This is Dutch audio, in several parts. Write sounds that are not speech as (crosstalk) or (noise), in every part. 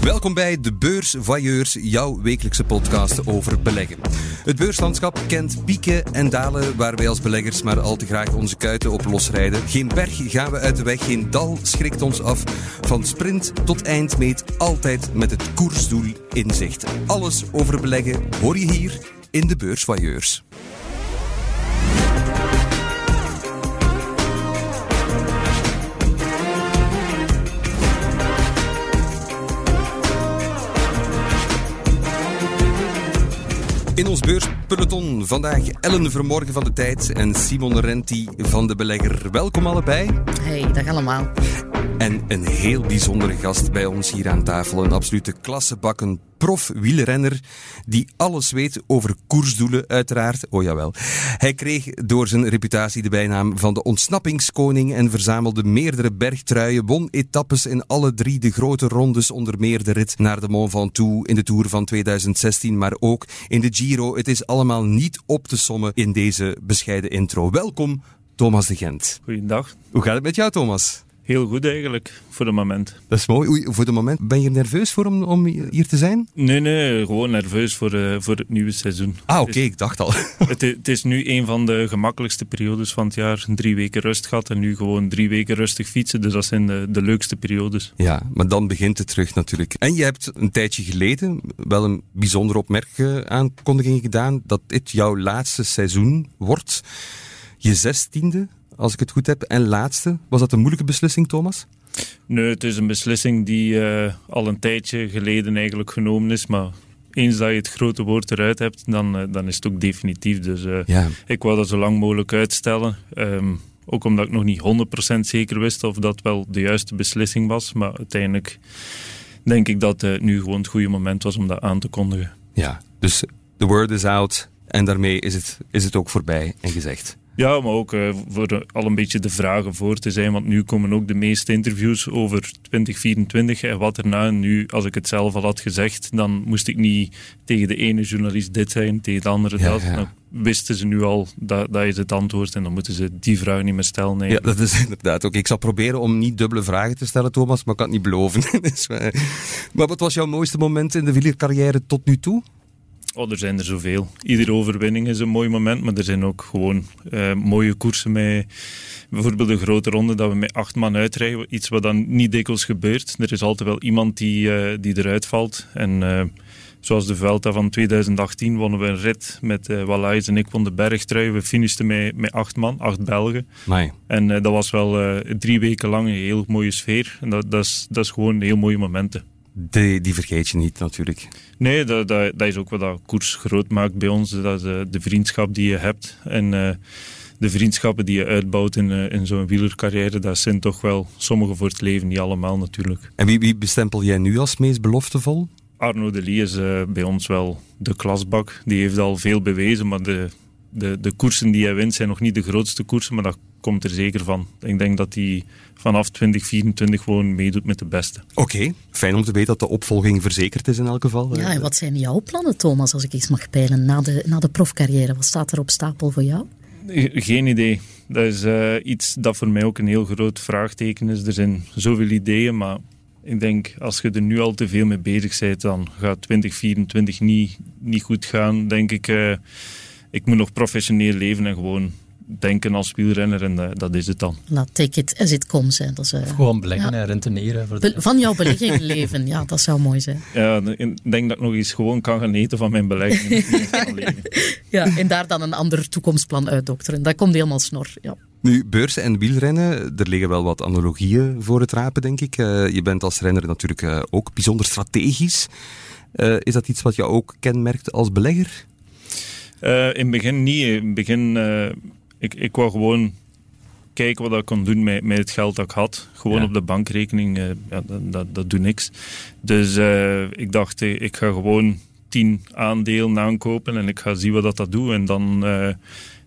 Welkom bij de Beursvoyeurs, jouw wekelijkse podcast over beleggen. Het beurslandschap kent pieken en dalen waar wij als beleggers maar al te graag onze kuiten op losrijden. Geen berg gaan we uit de weg, geen dal schrikt ons af. Van sprint tot eindmeet, altijd met het koersdoel in zicht. Alles over beleggen hoor je hier in de Beursvoyeurs. In ons beurspeloton vandaag Ellen Vermorgen van de Tijd en Simon Renti van de Belegger. Welkom allebei. Hey, dag allemaal. En een heel bijzondere gast bij ons hier aan tafel. Een absolute klassebakken prof-wielrenner die alles weet over koersdoelen, uiteraard. Oh jawel. Hij kreeg door zijn reputatie de bijnaam van de ontsnappingskoning en verzamelde meerdere bergtruien, won etappes in alle drie de grote rondes, onder meer de rit naar de Mont Ventoux in de Tour van 2016, maar ook in de Giro. Het is allemaal niet op te sommen in deze bescheiden intro. Welkom, Thomas de Gent. Goedendag. Hoe gaat het met jou, Thomas? Heel goed eigenlijk, voor het moment. Dat is mooi. Oei, voor het moment. Ben je nerveus voor om, om hier te zijn? Nee, nee, gewoon nerveus voor, uh, voor het nieuwe seizoen. Ah, oké, okay, ik dacht al. (laughs) Het, het, is nu een van de gemakkelijkste periodes van het jaar. Drie weken rust gehad en nu gewoon drie weken rustig fietsen. Dus dat zijn de, de leukste periodes. Ja, maar dan begint het terug natuurlijk. En je hebt een tijdje geleden wel een bijzondere opmerkelijke aankondiging gedaan dat dit jouw laatste seizoen wordt. Je zestiende als ik het goed heb. En laatste, was dat een moeilijke beslissing, Thomas? Nee, het is een beslissing die uh, al een tijdje geleden eigenlijk genomen is. Maar eens dat je het grote woord eruit hebt, dan, uh, dan is het ook definitief. Dus uh, ja. ik wou dat zo lang mogelijk uitstellen. Um, ook omdat ik nog niet 100% zeker wist of dat wel de juiste beslissing was. Maar uiteindelijk denk ik dat het nu gewoon het goede moment was om dat aan te kondigen. Ja, dus the word is out en daarmee is het, is het ook voorbij en gezegd. Ja, maar ook uh, voor al een beetje de vragen voor te zijn. Want nu komen ook de meeste interviews over 2024 en wat erna. En nu, als ik het zelf al had gezegd, dan moest ik niet tegen de ene journalist dit zijn, tegen de andere dat. Dan wisten ze nu al dat, dat is het antwoord en dan moeten ze die vraag niet meer stellen. Nee. Ja, dat is (laughs) inderdaad ook. Ik zal proberen om niet dubbele vragen te stellen, Thomas, maar ik kan het niet beloven. (laughs) Eh, maar wat was jouw mooiste moment in de wielercarrière tot nu toe? Oh, er zijn er zoveel. Iedere overwinning is een mooi moment, maar er zijn ook gewoon uh, mooie koersen met bijvoorbeeld de grote ronde dat we met acht man uitrijden. Iets wat dan niet dikwijls gebeurt. Er is altijd wel iemand die, uh, die eruit valt. En uh, zoals de Vuelta van 2018 wonnen we een rit met uh, Wallace en ik won de bergtrui. We finishten met, met acht man, acht Belgen. Nee. En dat was wel drie weken lang een heel mooie sfeer. En dat, dat, is, dat is gewoon heel mooie momenten. Die, die vergeet je niet natuurlijk. Nee, dat, dat, dat, is ook wat dat koers groot maakt bij ons. Dat de, de vriendschap die je hebt. En uh, de vriendschappen die je uitbouwt in, uh, in zo'n wielercarrière, dat zijn toch wel sommige voor het leven, niet allemaal natuurlijk. En wie, wie bestempel jij nu als meest beloftevol? Arno de Lee is uh, bij ons wel de klasbak. Die heeft al veel bewezen, maar de, de, de koersen die hij wint zijn nog niet de grootste koersen, maar dat komt er zeker van. Ik denk dat hij vanaf 2024 gewoon meedoet met de beste. Oké, fijn om te weten dat de opvolging verzekerd is in elk geval. Ja, en wat zijn jouw plannen, Thomas, als ik iets mag peilen, na de, na de profcarrière? Wat staat er op stapel voor jou? Geen idee. Dat is uh, iets dat voor mij ook een heel groot vraagteken is. Er zijn zoveel ideeën, maar ik denk als je er nu al te veel mee bezig bent, dan gaat 2024 niet, niet goed gaan. Denk ik, uh, ik moet nog professioneel leven en gewoon denken als wielrenner en uh, dat is het dan. Laat take it as it comes. Hè. Dat is, uh, Gewoon beleggen ja. en renteneren. Voor Be van jouw belegging leven, ja, dat zou mooi zijn. Ja, ik denk dat ik nog eens gewoon kan gaan eten van mijn belegging. (laughs) ja, en daar dan een ander toekomstplan uitdokteren. Dat komt helemaal snor, ja. Nu, beurzen en wielrennen, er liggen wel wat analogieën voor het rapen, denk ik. Uh, je bent als renner natuurlijk uh, ook bijzonder strategisch. Uh, is dat iets wat jou ook kenmerkt als belegger? In het begin niet. In het begin ik, ik wou gewoon kijken wat ik kon doen met, met het geld dat ik had. Gewoon ja. op de bankrekening, uh, ja, dat, dat, dat doet niks. Dus ik dacht, ik ga gewoon tien aandelen aankopen en ik ga zien wat dat, dat doet. En dan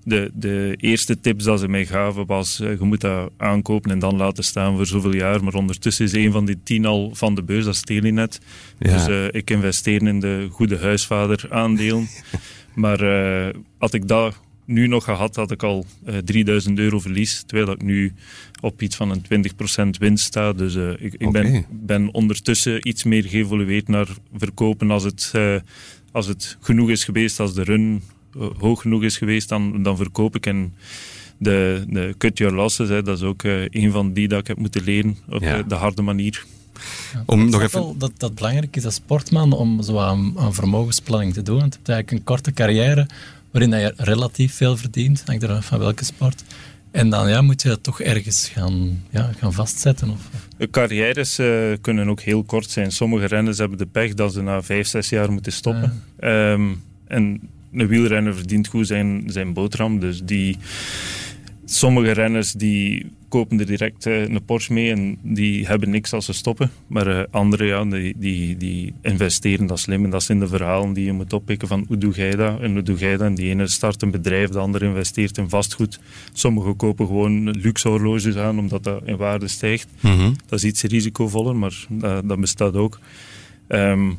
de, de eerste tips dat ze mij gaven was, je moet dat aankopen en dan laten staan voor zoveel jaar. Maar ondertussen is een van die tien al van de beurs, dat is Telenet. Ja. Dus ik investeer in de goede huisvader aandelen. (laughs) maar had ik dat nu nog gehad, had ik al 3000 euro verlies. Terwijl ik nu op iets van een 20% winst sta. Dus ik, ik ben, ben ondertussen iets meer geëvolueerd naar verkopen als het, als het genoeg is geweest, als de run hoog genoeg is geweest, dan, dan verkoop ik. En de, de cut your losses, hè, dat is ook een van die dat ik heb moeten leren op ja. de harde manier. Ja, om nog even... dat, dat belangrijk is als sportman om zo aan, aan vermogensplanning te doen. Want je hebt eigenlijk een korte carrière waarin je relatief veel verdient, hangt er van welke sport. En dan ja, moet je dat toch ergens gaan, ja, gaan vastzetten. Of... De carrières uh, kunnen ook heel kort zijn. Sommige renners hebben de pech dat ze na vijf, zes jaar moeten stoppen. Um, en een wielrenner verdient goed zijn, zijn boterham. Dus die, sommige renners die kopen er direct uh, een Porsche mee en die hebben niks als ze stoppen. Maar uh, anderen ja, die, die, die investeren dat slim. En dat zijn de verhalen die je moet oppikken van hoe doe jij dat en hoe doe jij dat. En die ene start een bedrijf, de andere investeert in vastgoed. Sommigen kopen gewoon luxe horloges aan omdat dat in waarde stijgt. Mhm. Dat is iets risicovoller, maar dat, dat bestaat ook. Um,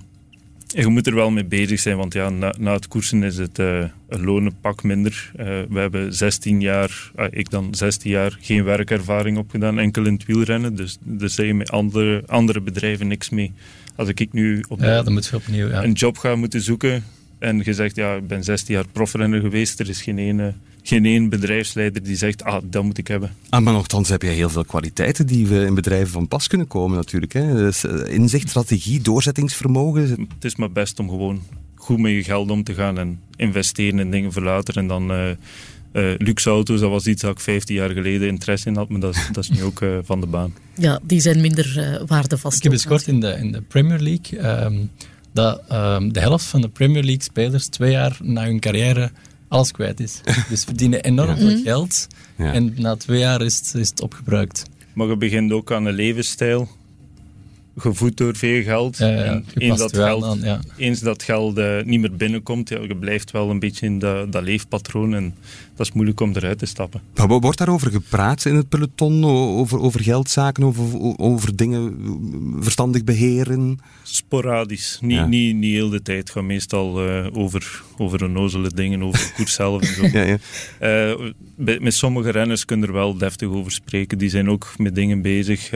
je moet er wel mee bezig zijn, want ja, na, na het koersen is het uh, een lonenpak minder. Uh, we hebben 16 jaar, uh, ik dan 16 jaar, geen werkervaring opgedaan, enkel in het wielrennen. Dus daar zeg je met andere, andere bedrijven niks mee. Als ik nu op ja, dan moet je opnieuw, ja. een job ga moeten zoeken en je zegt, ja, ik ben 16 jaar profrenner geweest, er is geen ene geen één bedrijfsleider die zegt, ah, dat moet ik hebben. Ah, maar nogthans heb je heel veel kwaliteiten die we in bedrijven van pas kunnen komen natuurlijk. Hè? Dus, uh, inzicht, strategie, doorzettingsvermogen. Het is maar best om gewoon goed met je geld om te gaan en investeren in dingen voor later. En dan uh, uh, luxe auto's, dat was iets dat ik 15 jaar geleden interesse in had, maar dat is, dat is nu ook van de baan. Ja, die zijn minder waardevast. Ik heb eens kort in de, in de Premier League... Um, dat um, de helft van de Premier League spelers twee jaar na hun carrière alles kwijt is. (laughs) Dus verdienen enorm veel geld en na twee jaar is het, is het opgebruikt. Maar je begint ook aan een levensstijl gevoed door veel geld. en eens dat geld, eens dat geld uh, niet meer binnenkomt, ja, je blijft wel een beetje in dat, dat leefpatroon en dat is moeilijk om eruit te stappen. Maar wordt daarover gepraat in het peloton? Over, over geldzaken, over, over dingen verstandig beheren? Sporadisch. Niet, niet, niet heel de tijd. Het gaat meestal uh, over, over onnozele dingen, over de koers zelf en zo. (laughs) ja, ja. Uh, met sommige renners kunnen er wel deftig over spreken. Die zijn ook met dingen bezig,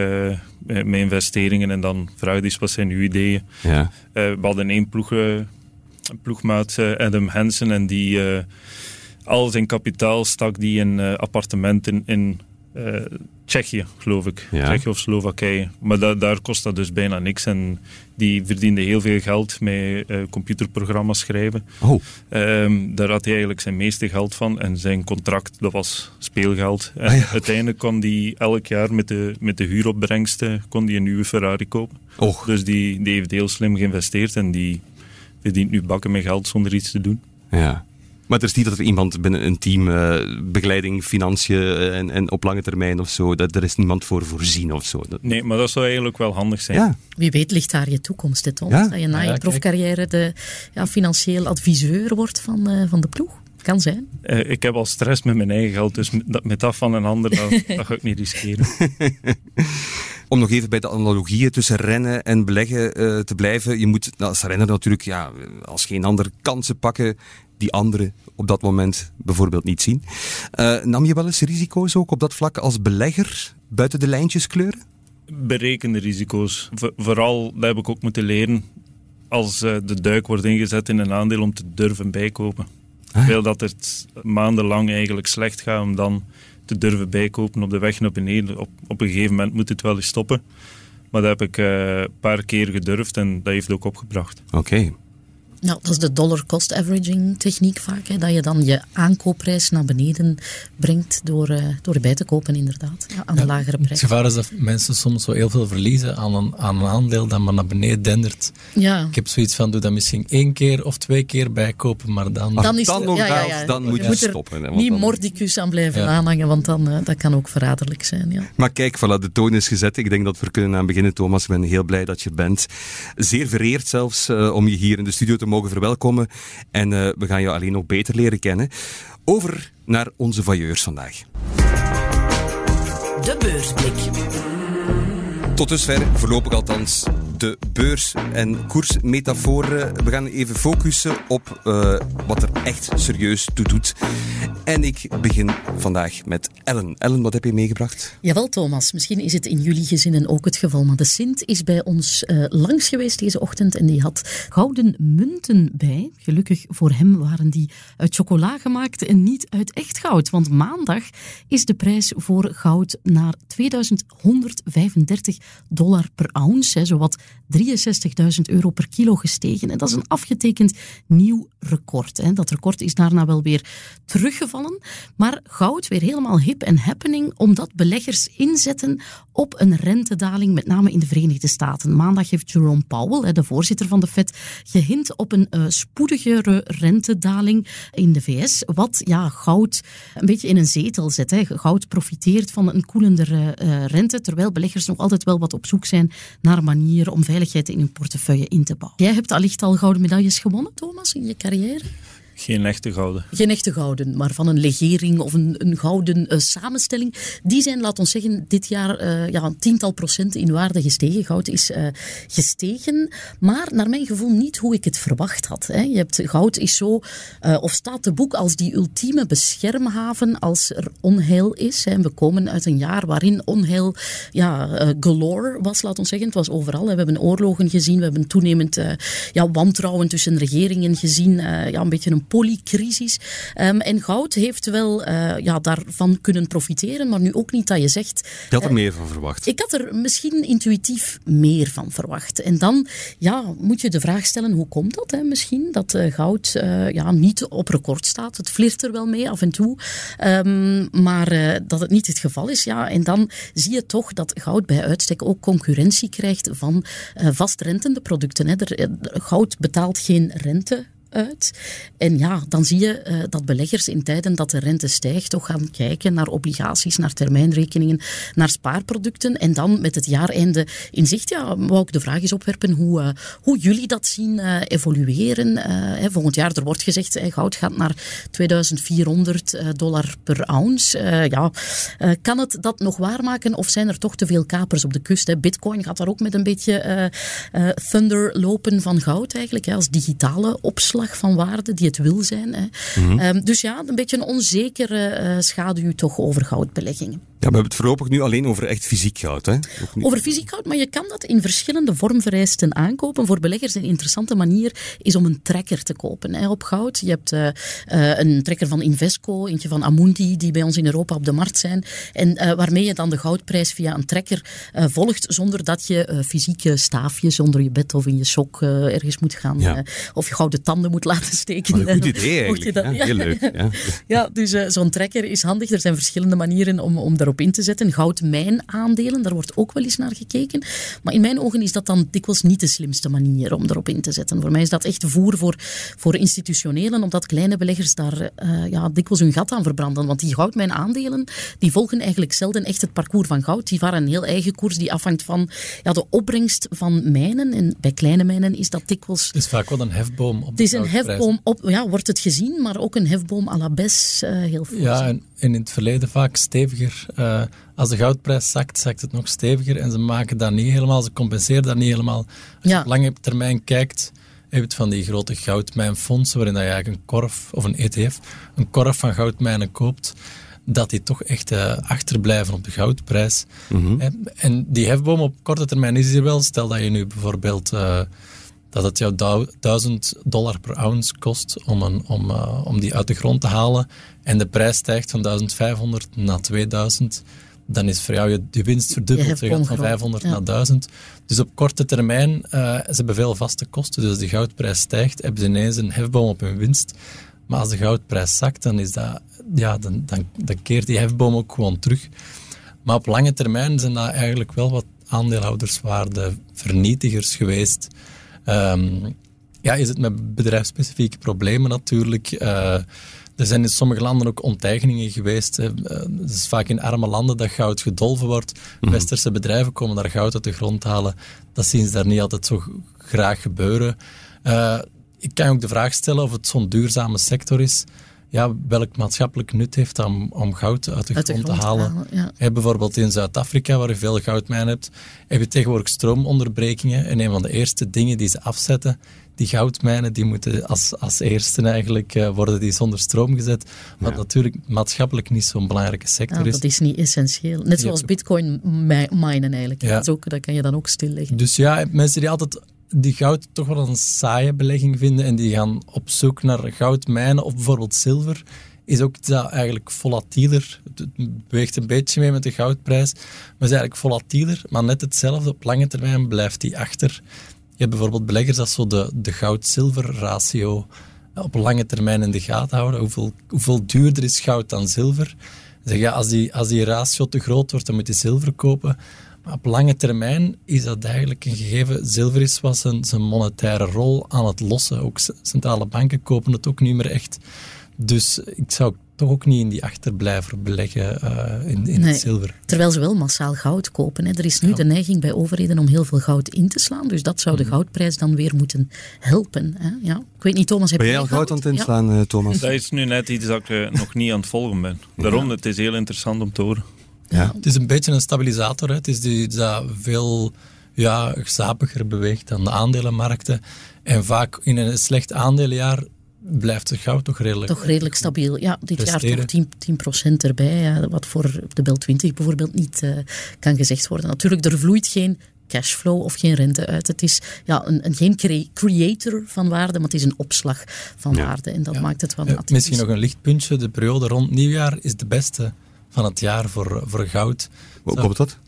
met investeringen. En dan vraag je wat zijn uw ideeën? Ja. we hadden één ploeg, ploegmaat, Adam Hansen, en die al zijn kapitaal stak die in appartementen in uh, Tsjechië, geloof ik. Ja. Tsjechië of Slowakije. Maar daar kost dat dus bijna niks. En die verdiende heel veel geld met uh, computerprogramma's schrijven. Oh. Um, daar had hij eigenlijk zijn meeste geld van. En zijn contract, dat was speelgeld. En ah, uiteindelijk kon hij elk jaar met de, met de huuropbrengsten kon die een nieuwe Ferrari kopen. Oh. Dus die, die heeft heel slim geïnvesteerd. En die verdient nu bakken met geld zonder iets te doen. Ja. Maar het is niet dat er iemand binnen een team uh, begeleiding, financiën eh, en, en, op lange termijn of zo, dat er is niemand voor voorzien of zo. Nee, maar dat zou eigenlijk wel handig zijn. Ja. Wie weet ligt daar je toekomst, hè, Tom? Dat je na je profcarrière de ja, financieel adviseur wordt van, uh, van de ploeg. Kan zijn. Uh, ik heb al stress met mijn eigen geld, dus met, met dat van een ander, dat, (laughs) dat ga ik niet riskeren. (laughs) Om nog even bij de analogieën tussen rennen en beleggen uh, te blijven. Je moet als renner natuurlijk ja, als geen ander kansen pakken die anderen op dat moment bijvoorbeeld niet zien. Uh, nam je wel eens risico's ook op dat vlak als belegger buiten de lijntjes kleuren? Berekende risico's. vooral, dat heb ik ook moeten leren, als uh, de duik wordt ingezet in een aandeel om te durven bijkopen. Ah. Veel dat het maandenlang eigenlijk slecht gaat om dan te durven bijkopen op de weg naar beneden. Op, op een gegeven moment moet het wel eens stoppen. Maar dat heb ik uh, een paar keer gedurfd en dat heeft ook opgebracht. Oké. Nou, dat is de dollar cost averaging techniek vaak. Hè, dat je dan je aankoopprijs naar beneden brengt door, uh, door bij te kopen, inderdaad. Ja, aan ja, een lagere prijs. Het gevaar is dat mensen soms zo heel veel verliezen aan een, aan een aandeel dat maar naar beneden dendert. Ja. Ik heb zoiets van, doe dat misschien één keer of twee keer bijkopen, maar dan... Dan, is dan, nog ja, ja, dan moet je, stoppen. Hè, niet dan... mordicus aan blijven aanhangen, want dan, uh, dat kan ook verraderlijk zijn. Ja. Maar kijk, voilà, de toon is gezet. Ik denk dat we kunnen aan beginnen, Thomas. Ik ben heel blij dat je bent. Zeer vereerd zelfs uh, om je hier in de studio te mogen verwelkomen. En uh, we gaan jou alleen nog beter leren kennen. Over naar onze vailleurs vandaag. De beursblik. Tot dusver, voorlopig althans, de beurs- en koersmetaforen. We gaan even focussen op uh, wat er echt serieus toe doet. En ik begin vandaag met Ellen. Ellen, wat heb je meegebracht? Jawel, Thomas. Misschien is het in jullie gezinnen ook het geval. Maar de Sint is bij ons uh, langs geweest deze ochtend en die had gouden munten bij. Gelukkig voor hem waren die uit chocola gemaakt en niet uit echt goud. Want maandag is de prijs voor goud naar 2135 dollar per ounce, hè, zowat 63.000 euro per kilo gestegen. En dat is een afgetekend nieuw record. Hè. Dat record is daarna wel weer teruggevallen. Maar goud weer helemaal hip en happening, omdat beleggers inzetten op een rentedaling, met name in de Verenigde Staten. Maandag heeft Jerome Powell, de voorzitter van de Fed, gehint op een uh, spoedigere rentedaling in de VS, wat ja, goud een beetje in een zetel zet. Hè. Goud profiteert van een koelendere uh, rente, terwijl beleggers nog altijd wel wat op zoek zijn naar manieren om veiligheid in hun portefeuille in te bouwen. Jij hebt allicht al gouden medailles gewonnen, Thomas, in je carrière? Geen echte gouden. Geen echte gouden, maar van een legering of een, een gouden uh, samenstelling. Die zijn, laat ons zeggen, dit jaar uh, ja, een tiental procent in waarde gestegen. Goud is uh, gestegen, maar naar mijn gevoel niet hoe ik het verwacht had. Hè. Je hebt, goud is zo, of staat te boek als die ultieme beschermhaven als er onheil is. Hè. We komen uit een jaar waarin onheil ja, galore was, laat ons zeggen. Het was overal. We hebben oorlogen gezien, we hebben toenemend ja, wantrouwen tussen regeringen gezien. ja, een beetje een polycrisis. Um, en goud heeft wel uh, ja, daarvan kunnen profiteren, maar nu ook niet dat je zegt... Je had er uh, meer van verwacht. Ik had er misschien intuïtief meer van verwacht. En dan ja, moet je de vraag stellen, hoe komt dat hè, misschien? Dat uh, goud ja, niet op record staat. Het flirt er wel mee af en toe. Um, maar dat het niet het geval is. Ja, en dan zie je toch dat goud bij uitstek ook concurrentie krijgt van vastrentende producten. Hè. Er, goud betaalt geen rente En ja, dan zie je uh, dat beleggers in tijden dat de rente stijgt toch gaan kijken naar obligaties, naar termijnrekeningen, naar spaarproducten. En dan met het jaareinde in zicht, ja, wou ik de vraag eens opwerpen hoe, uh, hoe jullie dat zien uh, evolueren. Hè, volgend jaar, er wordt gezegd, goud gaat naar 2400 dollar per ounce. ja, kan het dat nog waarmaken of zijn er toch te veel kapers op de kust? Hè? Bitcoin gaat daar ook met een beetje thunder lopen van goud eigenlijk, hè, als digitale opslag van waarde die het wil zijn. Hè. Mm -hmm. um, dus ja, een beetje een onzekere uh, schaduw toch over goudbeleggingen. Ja, we hebben het voorlopig nu alleen over echt fysiek goud. Hè? Over fysiek goud, maar je kan dat in verschillende vormvereisten aankopen. Voor beleggers een interessante manier is om een trekker te kopen hè, op goud. Je hebt uh, uh, een trekker van Invesco, eentje van Amundi, die bij ons in Europa op de markt zijn. En uh, waarmee je dan de goudprijs via een trekker volgt, zonder dat je fysieke staafjes onder je bed of in je sok ergens moet gaan. Ja. of je gouden tanden moet laten steken. Wat een goed (laughs) idee eigenlijk. Dat, ja, heel leuk. (laughs) Ja, ja dus zo'n trekker is handig. Er zijn verschillende manieren om, om daarop in te zetten. Goudmijnaandelen, daar wordt ook wel eens naar gekeken. Maar in mijn ogen is dat dan dikwijls niet de slimste manier om erop in te zetten. Voor mij is dat echt voer voor, voor institutionelen, omdat kleine beleggers daar uh, ja, dikwijls hun gat aan verbranden. Want die goudmijnaandelen, die volgen eigenlijk zelden echt het parcours van goud. Die varen een heel eigen koers die afhangt van ja, de opbrengst van mijnen. En bij kleine mijnen is dat dikwijls... Het is vaak wel een hefboom op Het is een hefboom op, ja, wordt het gezien, maar ook een hefboom à la Bes, uh, heel veel. Ja, en, in het verleden vaak steviger. Uh, als de goudprijs zakt, zakt het nog steviger. En ze maken dat niet helemaal, ze compenseren dat niet helemaal. Als je op lange termijn kijkt, heb je het van die grote goudmijnfondsen, waarin je eigenlijk een korf, of een ETF, een korf van goudmijnen koopt dat die toch echt uh, achterblijven op de goudprijs. Mm -hmm. en, en, die hefboom op korte termijn is hier wel. Stel dat je nu bijvoorbeeld uh, dat het jou 1000 dollar per ounce kost om, een, om, uh, om die uit de grond te halen en de prijs stijgt van 1500 naar 2000 dan is voor jou je, je winst verdubbeld. Je gaat van 500 ja. naar 1000. Dus op korte termijn, uh, ze hebben veel vaste kosten. Dus als de goudprijs stijgt, hebben ze ineens een hefboom op hun winst. Maar als de goudprijs zakt, dan, is dat, ja, dan, dan, dan keert die hefboom ook gewoon terug. Maar op lange termijn zijn dat eigenlijk wel wat aandeelhouderswaarde vernietigers geweest. Um, ja, is het met bedrijfsspecifieke problemen natuurlijk. Uh, er zijn in sommige landen ook onteigeningen geweest. Het is vaak in arme landen dat goud gedolven wordt. Mm. Westerse bedrijven komen daar goud uit de grond halen. Dat zien ze daar niet altijd zo graag gebeuren. Uh, ik kan ook de vraag stellen of het zo'n duurzame sector is. Ja, welk maatschappelijk nut heeft dat om, om goud uit de, grond, te halen. ja. bijvoorbeeld in Zuid-Afrika, waar je veel goudmijnen hebt, heb je tegenwoordig stroomonderbrekingen. En een van de eerste dingen die ze afzetten, die goudmijnen, die moeten als, als eerste eigenlijk uh, worden die zonder stroom gezet. Wat natuurlijk maatschappelijk niet zo'n belangrijke sector is. Dat is niet essentieel. Net zoals bitcoin minen eigenlijk. Ja. Dat, ook, dat kan je dan ook stilleggen. Dus ja, mensen die altijd die goud toch wel een saaie belegging vinden en die gaan op zoek naar goudmijnen of bijvoorbeeld zilver, is ook dat eigenlijk volatieler. Het beweegt een beetje mee met de goudprijs, maar is eigenlijk volatieler, maar net hetzelfde. Op lange termijn blijft die achter. Je hebt bijvoorbeeld beleggers dat zo de, de goud-zilver ratio op lange termijn in de gaten houden. Hoeveel, hoeveel duurder is goud dan zilver? Zeg, als, die, als die ratio te groot wordt, dan moet je zilver kopen op lange termijn is dat eigenlijk een gegeven. Zilver is wat zijn, zijn monetaire rol aan het lossen. Ook centrale banken kopen het ook niet meer echt. Dus ik zou toch ook niet in die achterblijver beleggen uh, in, in het zilver. Terwijl ze wel massaal goud kopen. Hè. Er is nu de neiging bij overheden om heel veel goud in te slaan. Dus dat zou de mhm. goudprijs dan weer moeten helpen. Hè. Ja. Ik weet niet, Thomas, heb ben jij al goud, aan het inslaan, ja. Eh, Thomas? Dat is nu net iets dat ik uh, nog niet aan het volgen ben. Daarom, het is heel interessant om te horen. Ja. Het is een beetje een stabilisator. Hè. Het is die dat veel ja, zapiger beweegt dan de aandelenmarkten. En vaak in een slecht aandelenjaar blijft het goud toch redelijk Toch redelijk stabiel. Ja, dit jaar toch 10%, 10 erbij. Wat voor de Bel 20 bijvoorbeeld niet uh, kan gezegd worden. Natuurlijk, er vloeit geen cashflow of geen rente uit. Het is ja, een, een geen creator van waarde, maar het is een opslag van waarde. En dat maakt het wel ja, Misschien nog een lichtpuntje. De periode rond nieuwjaar is de beste van het jaar voor, voor goud. Hoe komt dat?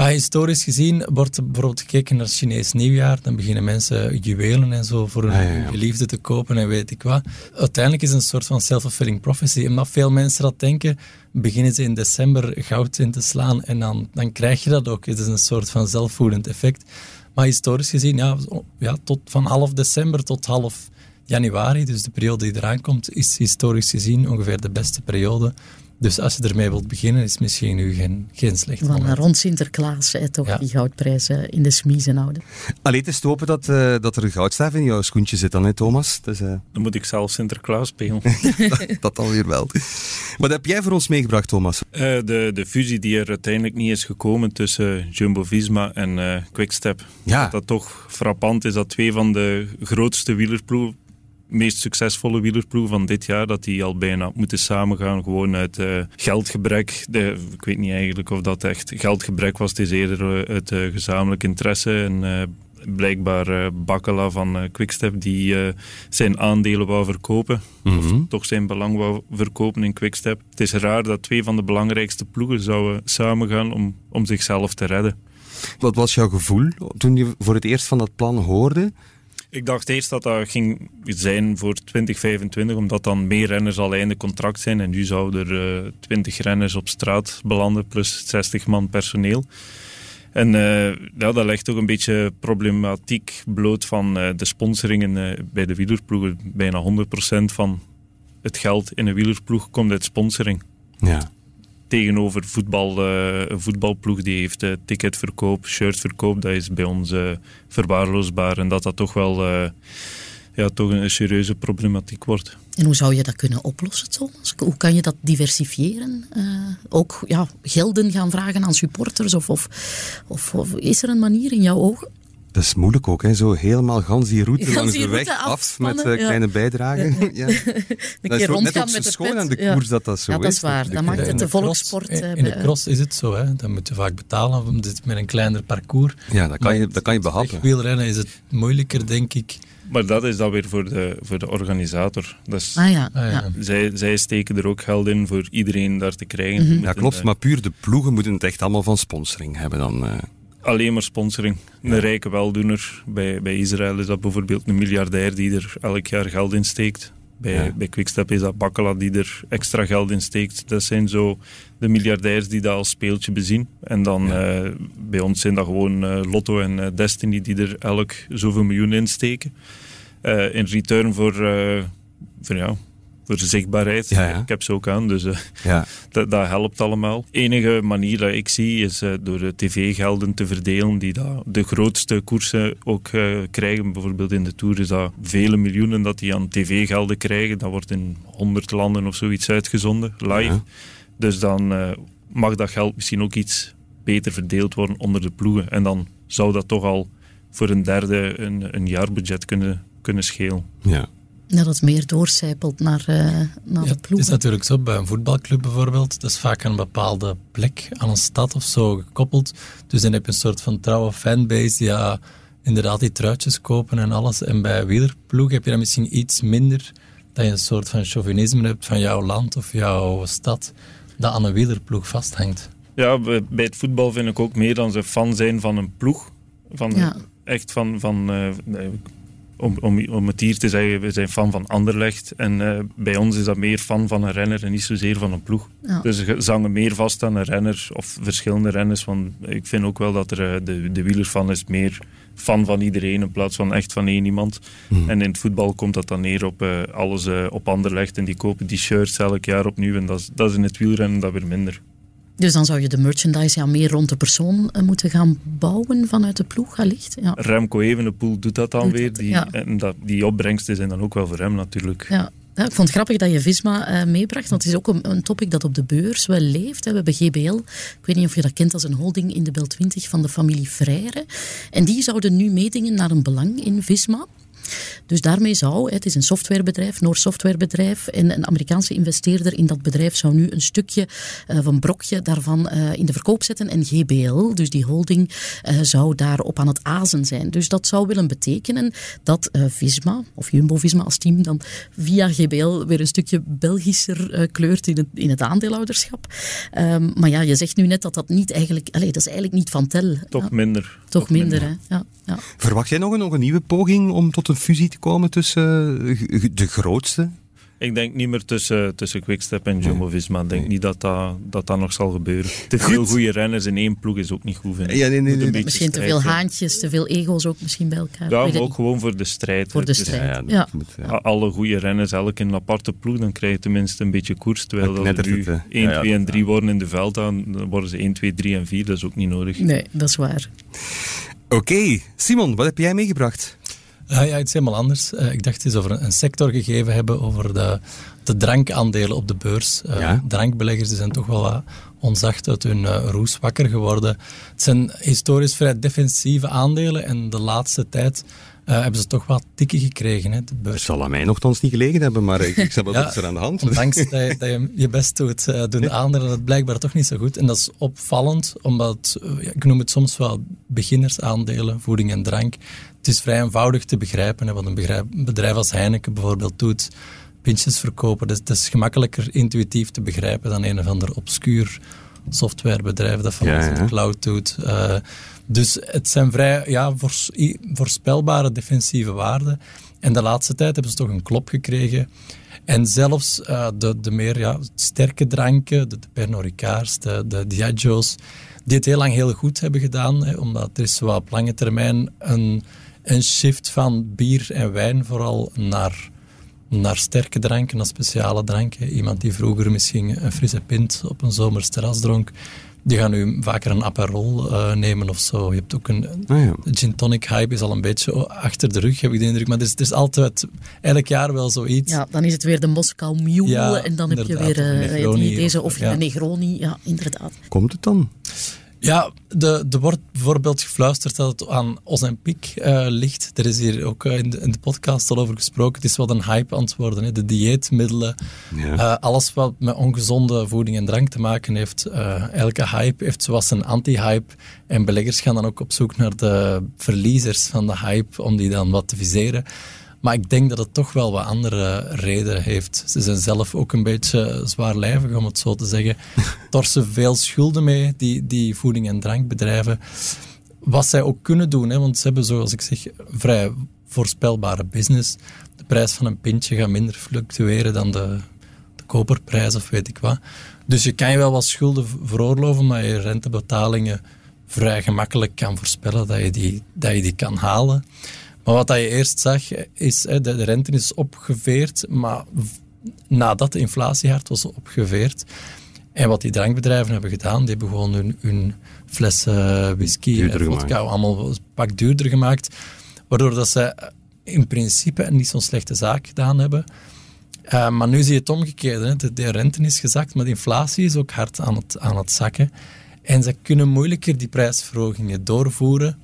Maar historisch gezien wordt bijvoorbeeld gekeken naar het Chinees nieuwjaar. Dan beginnen mensen juwelen en zo voor hun ah, geliefde te kopen en weet ik wat. Uiteindelijk is het een soort van self-fulfilling prophecy. Omdat veel mensen dat denken, beginnen ze in december goud in te slaan en dan, dan krijg je dat ook. Het is een soort van zelfvoedend effect. Maar historisch gezien, ja, ja, tot van half december tot half januari, dus de periode die eraan komt, is historisch gezien ongeveer de beste periode dus als je ermee wilt beginnen, is misschien nu geen, geen slecht moment. Van rond Sinterklaas hè, toch die goudprijzen in de smiezen houden. Alleen te stopen dat, uh, dat er een goudstaaf in jouw schoentje zit dan, hè, Thomas? Dus, uh... (laughs) Dan moet ik zelf Sinterklaas spelen. dat, (laughs) dat dan weer wel. Wat heb jij voor ons meegebracht, Thomas? Uh, de, de fusie die er uiteindelijk niet is gekomen tussen Jumbo-Visma en Quickstep. Ja. Dat, dat toch frappant is dat twee van de grootste wielerploegen meest succesvolle wielerploeg van dit jaar, dat die al bijna moeten samengaan, gewoon uit uh, geldgebrek. De, ik weet niet eigenlijk of dat echt geldgebrek was, het is eerder eh, uit uh, gezamenlijk interesse en uh, blijkbaar uh, Bakkela van uh, Quickstep die uh, zijn aandelen wou verkopen. Of mhm. toch zijn belang wou verkopen in Quickstep. Het is raar dat twee van de belangrijkste ploegen zouden samengaan om, om zichzelf te redden. Wat was jouw gevoel toen je voor het eerst van dat plan hoorde? Ik dacht eerst dat dat ging zijn voor 2025, omdat dan meer renners al einde contract zijn. En nu zouden er uh, 20 renners op straat belanden, plus 60 man personeel. En uh, ja, dat legt ook een beetje problematiek bloot van uh, de sponsoringen bij de wielerploegen. Bijna 100% van het geld in een wielerploeg komt uit sponsoring. Ja tegenover voetbal, uh, een voetbalploeg die heeft uh, ticketverkoop, shirtverkoop, dat is bij ons uh, verwaarloosbaar. En dat dat toch wel ja, toch een, serieuze problematiek wordt. En hoe zou je dat kunnen oplossen, Thomas? Hoe kan je dat diversifiëren? ook ja, gelden gaan vragen aan supporters? Of, of, of, of is er een manier in jouw ogen? Dat is moeilijk ook, hè? zo helemaal gans die route langs de weg af met uh, kleine bijdragen. (laughs) Ja. ja. dat is net ook zo schoon aan de koers dat dat zo is. Ja, dat is waar. Dat maakt het de volkssport. In, in de eh, cross is het zo, hè? dan moet je vaak betalen met een kleiner parcours. Ja, dat kan je, dat kan je behappen. wielrennen is het moeilijker, denk ik. Maar dat is dan weer voor de, voor de organisator. Dus ah, ja. Ah, ja. Zij, zij steken er ook geld in voor iedereen daar te krijgen. Mhm. Ja, klopt. Maar puur de ploegen moeten het echt allemaal van sponsoring hebben dan. Alleen maar sponsoring. Een rijke weldoener. Bij, bij Israël is dat bijvoorbeeld een miljardair die er elk jaar geld in steekt. Bij, bij Quickstep is dat Bakkela die er extra geld in steekt. Dat zijn zo de miljardairs die dat als speeltje bezien. En dan eh, bij ons zijn dat gewoon uh, Lotto en uh, Destiny die er elk zoveel miljoen in steken. in return voor, voor, ja, voor zichtbaarheid. Ik heb ze ook aan, dus uh, ja. (laughs) dat, dat, helpt allemaal. De enige manier dat ik zie is uh, door tv-gelden te verdelen die dat de grootste koersen ook krijgen. Bijvoorbeeld in de Tour is dat vele miljoenen dat die aan tv-gelden krijgen. Dat wordt in honderd landen of zoiets uitgezonden, live. Dus dan mag dat geld misschien ook iets beter verdeeld worden onder de ploegen. En dan zou dat toch al voor een derde een, een jaarbudget kunnen, kunnen schelen. Ja. Dat het meer doorcijpelt naar, uh, naar de ploeg. Het is natuurlijk zo, bij een voetbalclub bijvoorbeeld, dat is vaak aan een bepaalde plek, aan een stad of zo gekoppeld. Dus dan heb je een soort van trouwe fanbase die ja, inderdaad die truitjes kopen en alles. En bij wielerploeg heb je dan misschien iets minder, dat je een soort van chauvinisme hebt van jouw land of jouw stad, dat aan een wielerploeg vasthangt. Ja, bij het voetbal vind ik ook meer dan ze fan zijn van een ploeg. Van, Echt van, van uh, om, om, om het hier te zeggen, we zijn fan van Anderlecht. En uh, bij ons is dat meer fan van een renner en niet zozeer van een ploeg. Dus ze zangen meer vast aan een renner of verschillende renners. Want ik vind ook wel dat er, uh, de, de wielerfan is meer fan van iedereen in plaats van echt van één iemand. Hmm. En in het voetbal komt dat dan neer op uh, alles op Anderlecht. En die kopen die shirts elk jaar opnieuw. En dat is, dat is in het wielrennen dat weer minder. Dus dan zou je de merchandise ja, meer rond de persoon uh, moeten gaan bouwen vanuit de ploeg, allicht. Ja. Remco Evenepoel doet dat dan weer. Die, En dat, die opbrengsten zijn dan ook wel voor hem natuurlijk. Ja. Ja, ik vond het grappig dat je Visma uh, meebracht, want het is ook een, een, topic dat op de beurs wel leeft. We hebben GBL, ik weet niet of je dat kent als een holding in de Bel 20 van de familie Freire. En die zouden nu meedingen naar een belang in Visma. Dus daarmee zou, het is een softwarebedrijf, Noord softwarebedrijf, en een Amerikaanse investeerder in dat bedrijf zou nu een stukje uh, of een brokje daarvan uh, in de verkoop zetten. En GBL, dus die holding, uh, zou daarop aan het azen zijn. Dus dat zou willen betekenen dat Visma, of Jumbo-Visma als team, dan via GBL weer een stukje Belgischer kleurt in het, in het aandeelhouderschap. Um, maar ja, je zegt nu net dat dat niet eigenlijk, allez, dat is eigenlijk niet van tel. Toch ja. minder. Toch, Toch minder, minder, hè. Ja, ja. Verwacht jij nog een, nog een nieuwe poging om tot een fusie te komen tussen eh, de grootste? Ik denk niet meer tussen, tussen Quickstep en Jumbo-Visma. Ik denk niet dat dat, dat dat nog zal gebeuren. Te veel goede renners in één ploeg is ook niet goed, vind Ja, nee, nee, nee, misschien te veel haantjes, te veel ego's ook misschien bij elkaar. Ja, maar ook gewoon voor de strijd. Voor de strijd, ja. Moet, Alle goede renners, elk in een aparte ploeg, dan krijg je tenminste een beetje koers. Terwijl dat er nu 1, 2 en 3 worden in de veld, dan worden ze 1, 2, 3 en 4. Dat is ook niet nodig. Nee, dat is waar. Oké, Simon, wat heb jij meegebracht? Uh, ja, iets helemaal anders. Uh, ik dacht eens over een, sector gegeven hebben, over de, de drankaandelen op de beurs. Uh, ja? Drankbeleggers die zijn toch wel wat onzacht uit hun roes wakker geworden. Het zijn historisch vrij defensieve aandelen en de laatste tijd uh, hebben ze toch wat tikken gekregen. Hè, de beurs. Het zal aan mij nogthans niet gelegen hebben, maar ik, ik (laughs) wat ja, er aan de hand. Ondanks (laughs) dat je, dat je, je best doet, uh, doen de aandelen dat blijkbaar toch niet zo goed. En dat is opvallend, omdat, uh, ik noem het soms wel beginnersaandelen, voeding en drank. Is vrij eenvoudig te begrijpen, hè, wat een bedrijf als Heineken bijvoorbeeld doet. Pintjes verkopen, dus het is gemakkelijker intuïtief te begrijpen dan een of ander obscuur softwarebedrijf dat van ja, ja. de cloud doet. Uh, dus het zijn vrij ja, voorspelbare defensieve waarden. En de laatste tijd hebben ze toch een klop gekregen. En zelfs uh, de, de meer ja, sterke dranken, de, de Pernod Ricards, de, de Diageo's, die het heel lang heel goed hebben gedaan. Hè, omdat er is zo op lange termijn een, een shift van bier en wijn vooral naar naar sterke dranken, naar speciale dranken. Iemand die vroeger misschien een frisse pint op een zomers terras dronk, die gaan nu vaker een Aperol uh, nemen of zo. Je hebt ook een, oh ja. gin tonic hype is al een beetje achter de rug, heb ik de indruk. Maar het is, het is altijd, elk jaar wel zoiets. Ja, dan is het weer de Moskou Mule ja, en dan heb je weer uh, deze of, of ja. Negroni. Ja, inderdaad. Komt het dan? Ja, er wordt bijvoorbeeld gefluisterd dat het aan Ozempic uh, ligt. Er is hier ook uh, in, de, in, de, podcast al over gesproken. Het is wat een hype aan het worden. Hè. De dieetmiddelen, ja. uh, alles wat met ongezonde voeding en drank te maken heeft. elke hype heeft zoals een anti-hype. En beleggers gaan dan ook op zoek naar de verliezers van de hype om die dan wat te viseren. Maar ik denk dat het toch wel wat andere redenen heeft. Ze zijn zelf ook een beetje zwaarlijvig, om het zo te zeggen. (laughs) Torsen veel schulden mee, die, die voeding- en drankbedrijven. Wat zij ook kunnen doen, hè, want ze hebben, zoals ik zeg, vrij voorspelbare business. De prijs van een pintje gaat minder fluctueren dan de, de koperprijs of weet ik wat. Dus je kan je wel wat schulden veroorloven, maar je rentebetalingen vrij gemakkelijk kan voorspellen dat je die, dat je die kan halen. Maar wat je eerst zag, is de, de rente is opgeveerd, maar nadat de inflatie hard was opgeveerd. En wat die drankbedrijven hebben gedaan, die hebben gewoon hun, hun flessen whisky en vodka allemaal een pak duurder gemaakt. Waardoor dat ze in principe niet zo'n slechte zaak gedaan hebben. Uh, maar nu zie je het omgekeerde. Hè. De, de, rente is gezakt, maar de inflatie is ook hard aan het, aan het zakken. En ze kunnen moeilijker die prijsverhogingen doorvoeren.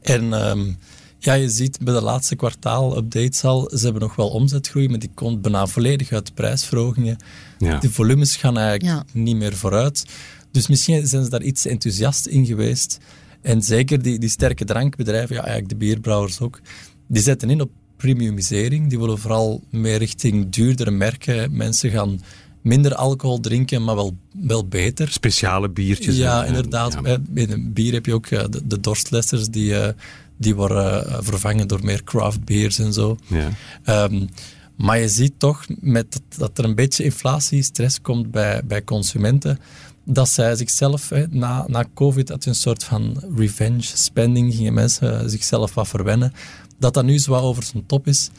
En um, ja, je ziet bij de laatste kwartaal-updates al, ze hebben nog wel omzetgroei, maar die komt bijna volledig uit de prijsverhogingen. Ja. De volumes gaan eigenlijk niet meer vooruit. Dus misschien zijn ze daar iets enthousiast in geweest. En zeker die, die sterke drankbedrijven, ja, eigenlijk de bierbrouwers ook, die zetten in op premiumisering. Die willen vooral meer richting duurdere merken. Mensen gaan minder alcohol drinken, maar wel, wel beter. Speciale biertjes. Ja, inderdaad. Ja. Bij bier heb je ook de, de dorstlessers die, eh, die worden eh, vervangen door meer craft beers en zo. Ja. Ehm, maar je ziet toch met dat, er een beetje inflatiestress komt bij, bij consumenten, dat zij zichzelf, hè, na, na COVID je een soort van revenge spending, gingen mensen zichzelf wat verwennen. Dat dat nu zo over zijn top is.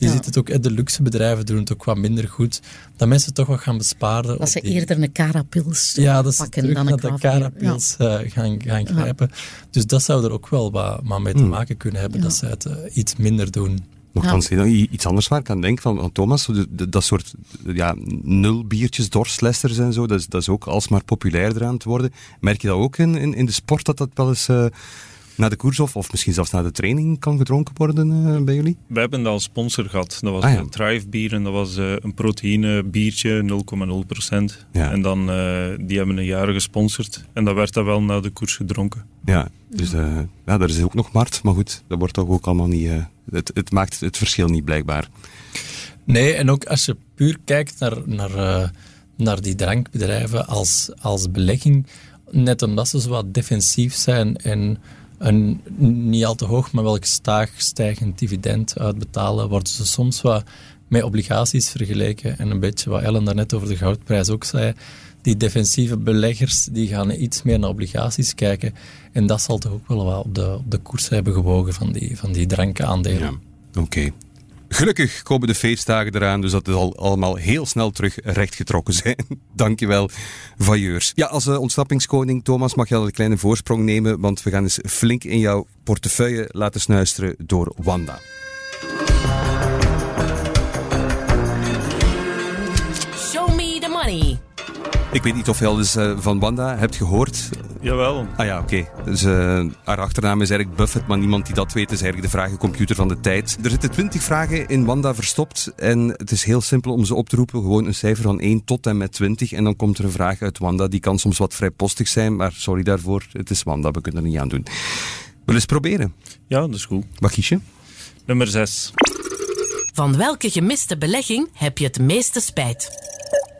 Je ziet het ook, de luxe bedrijven doen het ook wat minder goed. Dat mensen toch wat gaan besparen. Dat ze eerder een carapils ja, dat pakken dan een de carapils ja. uh, gaan, gaan grijpen. Dus dat zou er ook wel wat, wat mee te hmm. maken kunnen hebben, dat ze het uh, iets minder doen. Nogthans, ja. iets anders waar ik aan denk van, van Thomas, dat soort ja, nul biertjes, dorslesters en zo, dat is, dat is ook alsmaar populairder aan het worden. Merk je dat ook in, in, in de sport, dat dat wel eens... Uh, naar de koers of, of misschien zelfs naar de training kan gedronken worden uh, bij jullie? We hebben dat als sponsor gehad. Dat was ah, een Thrive bier en dat was uh, een proteïne biertje, 0,0%. Ja. En dan, uh, die hebben een jaar gesponsord en dat werd dan wel naar de koers gedronken. Ja, dus ja, daar is ook nog markt, maar goed, dat wordt toch ook allemaal niet... het, het maakt het verschil niet blijkbaar. Nee, en ook als je puur kijkt naar, naar, naar die drankbedrijven als, als belegging, net omdat ze zo wat defensief zijn en een niet al te hoog, maar wel gestaag stijgend dividend uitbetalen, worden ze soms wat met obligaties vergeleken. En een beetje wat Ellen daarnet over de goudprijs ook zei. Die defensieve beleggers die gaan iets meer naar obligaties kijken. En dat zal toch ook wel wat op de, op de koers hebben gewogen van die, van die drankaandelen. Ja, oké. Gelukkig komen de feestdagen eraan, dus dat het al allemaal heel snel terug rechtgetrokken zijn. (laughs) Dankjewel, vailleurs. Ja, als uh, ontsnappingskoning, Thomas, mag je al een kleine voorsprong nemen, want we gaan eens flink in jouw portefeuille laten snuisteren door Wanda. Show me the money. Ik weet niet of je al eens uh, van Wanda hebt gehoord. Jawel. Ah ja, oké. Dus uh, haar achternaam is eigenlijk Buffett, maar niemand die dat weet is eigenlijk de vragencomputer van de tijd. Er zitten twintig vragen in Wanda verstopt en het is heel simpel om ze op te roepen. Gewoon een cijfer van 1 tot en met 20 en dan komt er een vraag uit Wanda. Die kan soms wat vrijpostig zijn, maar sorry daarvoor. Het is Wanda, we kunnen er niet aan doen. Wil eens proberen? Ja, dat is goed. Wat kies je? Nummer 6. Van welke gemiste belegging heb je het meeste spijt?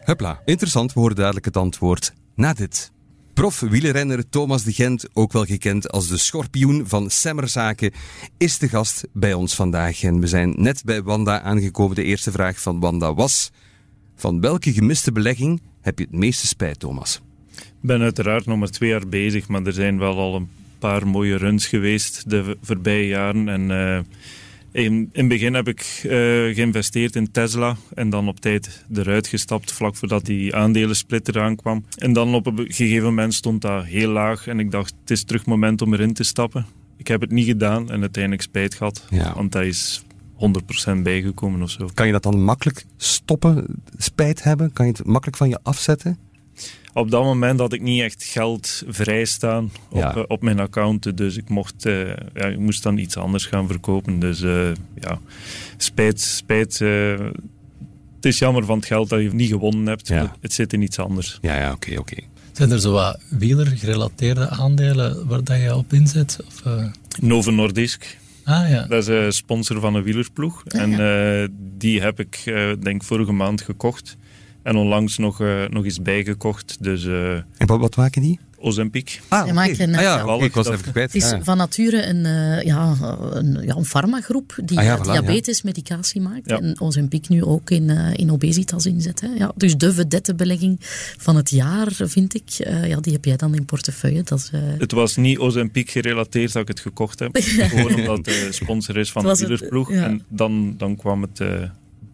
Hupla, interessant, we horen dadelijk het antwoord na dit. Prof wielrenner Thomas de Gent, ook wel gekend als de schorpioen van Semmerzaken, is de gast bij ons vandaag. En we zijn net bij Wanda aangekomen. De eerste vraag van Wanda was: Van welke gemiste belegging heb je het meeste spijt, Thomas? Ik ben uiteraard nog maar twee jaar bezig, maar er zijn wel al een paar mooie runs geweest de voorbije jaren. En uh, in, in het begin heb ik uh, geïnvesteerd in Tesla en dan op tijd eruit gestapt vlak voordat die aandelensplit eraan kwam. En dan op een gegeven moment stond dat heel laag en ik dacht het is terug moment om erin te stappen. Ik heb het niet gedaan en uiteindelijk spijt gehad, ja. want dat is 100% bijgekomen of zo. Kan je dat dan makkelijk stoppen, spijt hebben? Kan je het makkelijk van je afzetten? Op dat moment had ik niet echt geld vrijstaan op, eh, op mijn account. Dus ik, mocht, uh, ja, ik moest dan iets anders gaan verkopen. Dus uh, ja, spijt. spijt het is jammer van het geld dat je niet gewonnen hebt. Ja. Het zit in iets anders. Ja, ja oké, oké. Zijn er zo wat wieler-gerelateerde aandelen waar dat je op inzet? Of, Novo Nordisk. Ah, ja. Dat is een sponsor van een wielerploeg. Ah, en die heb ik, denk vorige maand gekocht. En onlangs nog, uh, nog eens bijgekocht. Dus, uh, en wat, wat maken die? Ozempic. Ah, okay. een, ah, ja, ik was even kwijt. Het is ah, van nature een, uh, ja, een, ja, een farmagroep die ah, ja, voilà, diabetesmedicatie maakt. En Ozempic nu ook in, uh, in obesitas inzet. Hè. Ja, dus de vedette belegging van het jaar, vind ik. Uh, ja, die heb jij dan in portefeuille. Dat is, het was niet Ozempic gerelateerd dat ik het gekocht heb. (laughs) Gewoon omdat de sponsor is van de wielerploeg. En dan, dan kwam het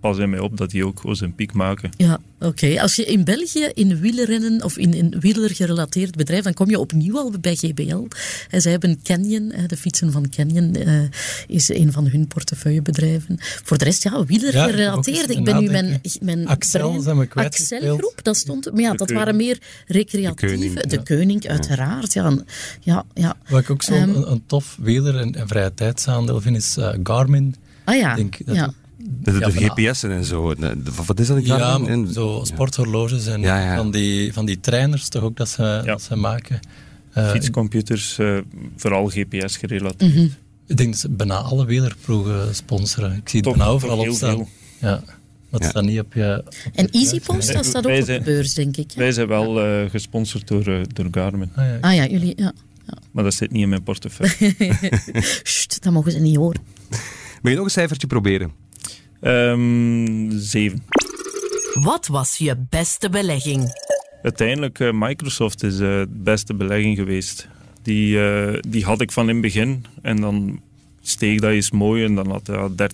pas in mij op dat die ook zijn piek maken. Ja, oké. Als je in België in wielrennen of in een wielergerelateerd bedrijf, dan kom je opnieuw al bij GBL. En zij hebben Canyon, de fietsen van Canyon, uh, is een van hun portefeuillebedrijven. Voor de rest, ja, wielergerelateerd. ik, ben nu mijn, mijn Axel, zijn we kwijt Axel-groep, dat stond... Maar ja, dat waren meer recreatieve... De Keuning, uiteraard. Ja, ja, ja. Wat ik ook zo um, een, tof wieler- en, en vrije tijdsaandeel vind, is uh, Garmin. Ah ja, denk dat ja. De, de, GPS'en en zo. Wat is dat? Ja, en, zo sporthorloges en Van, die, van die trainers toch ook dat ze, dat ze maken. Uh, Fietscomputers, uh, vooral GPS gerelateerd. Mm -hmm. Ik denk dat ze bijna alle wielerploegen sponsoren. Ik zie het bijna overal op staan. Ja. Dat ja. staat niet op je... Op en EasyPost, dat staat ook op de beurs, denk ik. Wij zijn wel uh, gesponsord door, uh, door Garmin. Ah ja, ah, ja jullie... Ja. ja. Maar dat zit niet in mijn portefeuille. (laughs) Sst, dat mogen ze niet horen. Wil je nog een cijfertje proberen? Um, zeven. Wat was je beste belegging? Uiteindelijk, uh, Microsoft is de beste belegging geweest. Die, die had ik van in het begin. En dan steeg dat eens mooi en dan had hij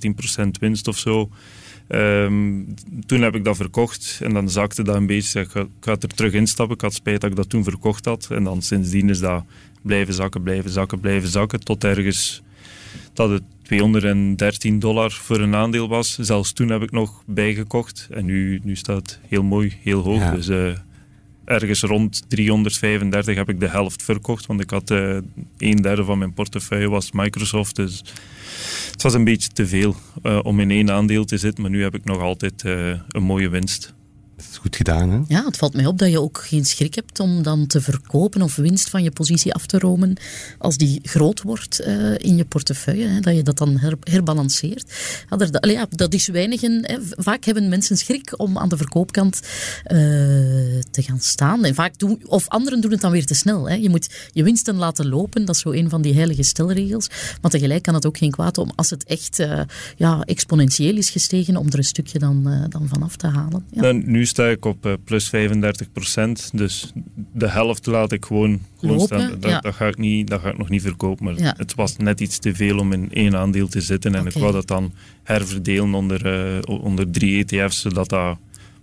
13% winst of zo. Um, toen heb ik dat verkocht en dan zakte dat een beetje. Ik ga, ik ga er terug instappen. Ik had spijt dat ik dat toen verkocht had. En dan sindsdien is dat blijven zakken, blijven zakken, blijven zakken. Tot ergens dat het 213 dollar voor een aandeel was. Zelfs toen heb ik nog bijgekocht. En nu, nu staat het heel mooi, heel hoog. Dus uh, ergens rond 335 heb ik de helft verkocht. Want ik had uh, een derde van mijn portefeuille was Microsoft. Dus het was een beetje te veel uh, om in één aandeel te zitten. Maar nu heb ik nog altijd een mooie winst. Dat is goed gedaan, hè? Ja, het valt mij op dat je ook geen schrik hebt om dan te verkopen of winst van je positie af te romen als die groot wordt uh, in je portefeuille. Hè, dat je dat dan her, herbalanceert. Ja, dat, allee, ja, dat is weinigen. Hè. Vaak hebben mensen schrik om aan de verkoopkant uh, te gaan staan. En vaak doen, of anderen doen het dan weer te snel. Hè. Je moet je winsten laten lopen. Dat is zo een van die heilige stelregels. Maar tegelijk kan het ook geen kwaad om, als het echt uh, ja, exponentieel is gestegen, om er een stukje dan, dan vanaf te halen. Ja. Nou, nu sta ik op uh, plus 35 procent. Dus de helft laat ik gewoon, gewoon Lopen, staan. Dat, ja. dat, ga ik niet, dat ga ik nog niet verkopen. Maar Ja. het was net iets te veel om in één aandeel te zitten. En ik wou dat dan herverdelen onder, eh, onder drie ETF's, zodat dat...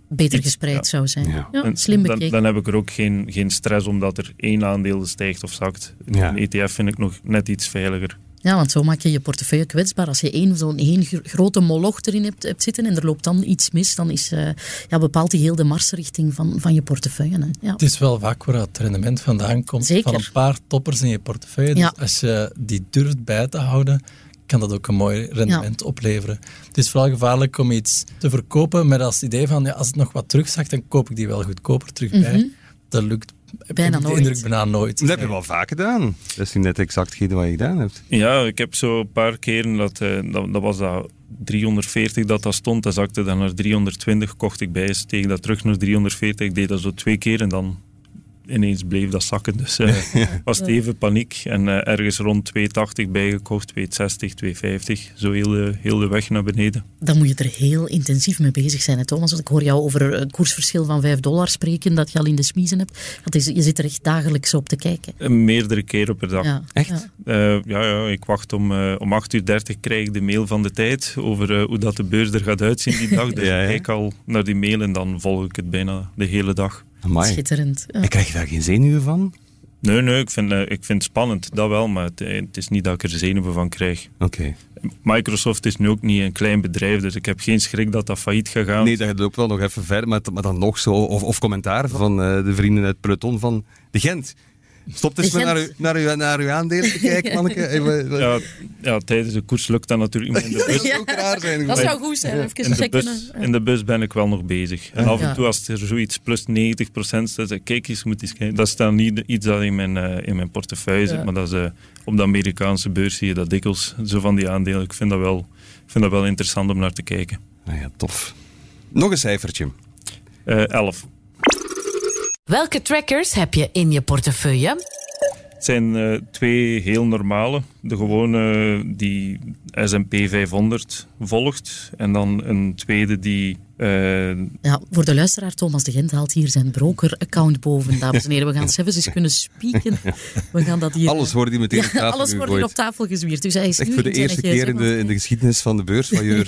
Beter gespreid Ja. zou zijn. Ja. Slim dan, bekeken. dan heb ik er ook geen, geen stress omdat er één aandeel stijgt of zakt. Ja. Een ETF vind ik nog net iets veiliger. Ja, want zo maak je je portefeuille kwetsbaar. Als je één zo'n één gro- grote moloch erin hebt, hebt zitten en er loopt dan iets mis, dan is, eh, ja, bepaalt die heel de marsrichting van, van je portefeuille. Hè. Ja. Het is wel vaak waar het rendement vandaan komt Zeker. van een paar toppers in je portefeuille. Dus als je die durft bij te houden, kan dat ook een mooi rendement opleveren. Het is vooral gevaarlijk om iets te verkopen met als idee van ja, als het nog wat terugzakt, dan koop ik die wel goedkoper terug bij. Dat lukt Bijna nooit. indruk bijna nooit. Dat heb je wel vaak gedaan. Dat is nu net exact wat je gedaan hebt. Ja, ik heb zo een paar keren, dat, eh, dat, dat was dat 340 dat dat stond, dat zakte dan naar 320, kocht ik bij, steeg dat terug naar 340. Ik deed dat zo twee keer en dan ineens bleef dat zakken. Dus eh, (laughs) was het even paniek. En eh, ergens rond 280 bijgekocht, 260, 250. Zo heel, de- heel de weg naar beneden. Dan moet je er heel intensief mee bezig zijn, hè, Thomas. Want ik hoor jou over een koersverschil van 5 dollar spreken dat je al in de smiezen hebt. Dat is, je zit er echt dagelijks op te kijken. Eh, meerdere keren per dag. Ja. Echt? Ja. Eh, ja, ja, ik wacht om, eh, om 8 uur 30 krijg ik de mail van de tijd over eh, hoe dat de beurs er gaat uitzien die dag. (laughs) Dus Ja, ja. ik kijk al naar die mail en dan volg ik het bijna de hele dag. Amai. Schitterend. Ja. En krijg je daar geen zenuwen van? Nee, nee, ik vind, eh, ik vind het spannend, dat wel, maar het, het is niet dat ik er zenuwen van krijg. Oké. Microsoft is nu ook niet een klein bedrijf, dus ik heb geen schrik dat dat failliet gaat gaan. Nee, dat loopt wel nog even verder, maar, maar dan nog zo. Of, of commentaar van eh, de vrienden uit het peloton van de Gent. Stop eens maar naar, naar, uw, naar uw aandelen te kijken, manneke. Even, Ja, ja, tijdens de koers lukt dat natuurlijk niet. In de (laughs) dat bus, zou ook raar zijn. Dat zou goed zijn, even in de checken. bus, in de bus ben ik wel nog bezig. En af en toe als er zoiets plus 90% staat, kijk eens, moet eens kijken. Dat is dan niet iets dat in mijn, eh, in mijn portefeuille zit, Ja. maar dat is, eh, op de Amerikaanse beurs zie je dat dikwijls, zo van die aandelen. Ik vind dat wel, vind dat wel interessant om naar te kijken. Ah ja, tof. Nog een cijfertje. Eh 11. Welke trackers heb je in je portefeuille? Het zijn eh, twee heel normale. De gewone, die, S&P 500 volgt. En dan een tweede die uh, ja, voor de luisteraar, Thomas de Gent haalt hier zijn broker-account boven, dames en heren. We gaan (laughs) zelfs eens kunnen spieken. We gaan dat hier... Alles wordt hier meteen op tafel Alles wordt hier op tafel gezwierd. Dus hij is Echt voor de eerste keer in de, in de geschiedenis van de beurs van je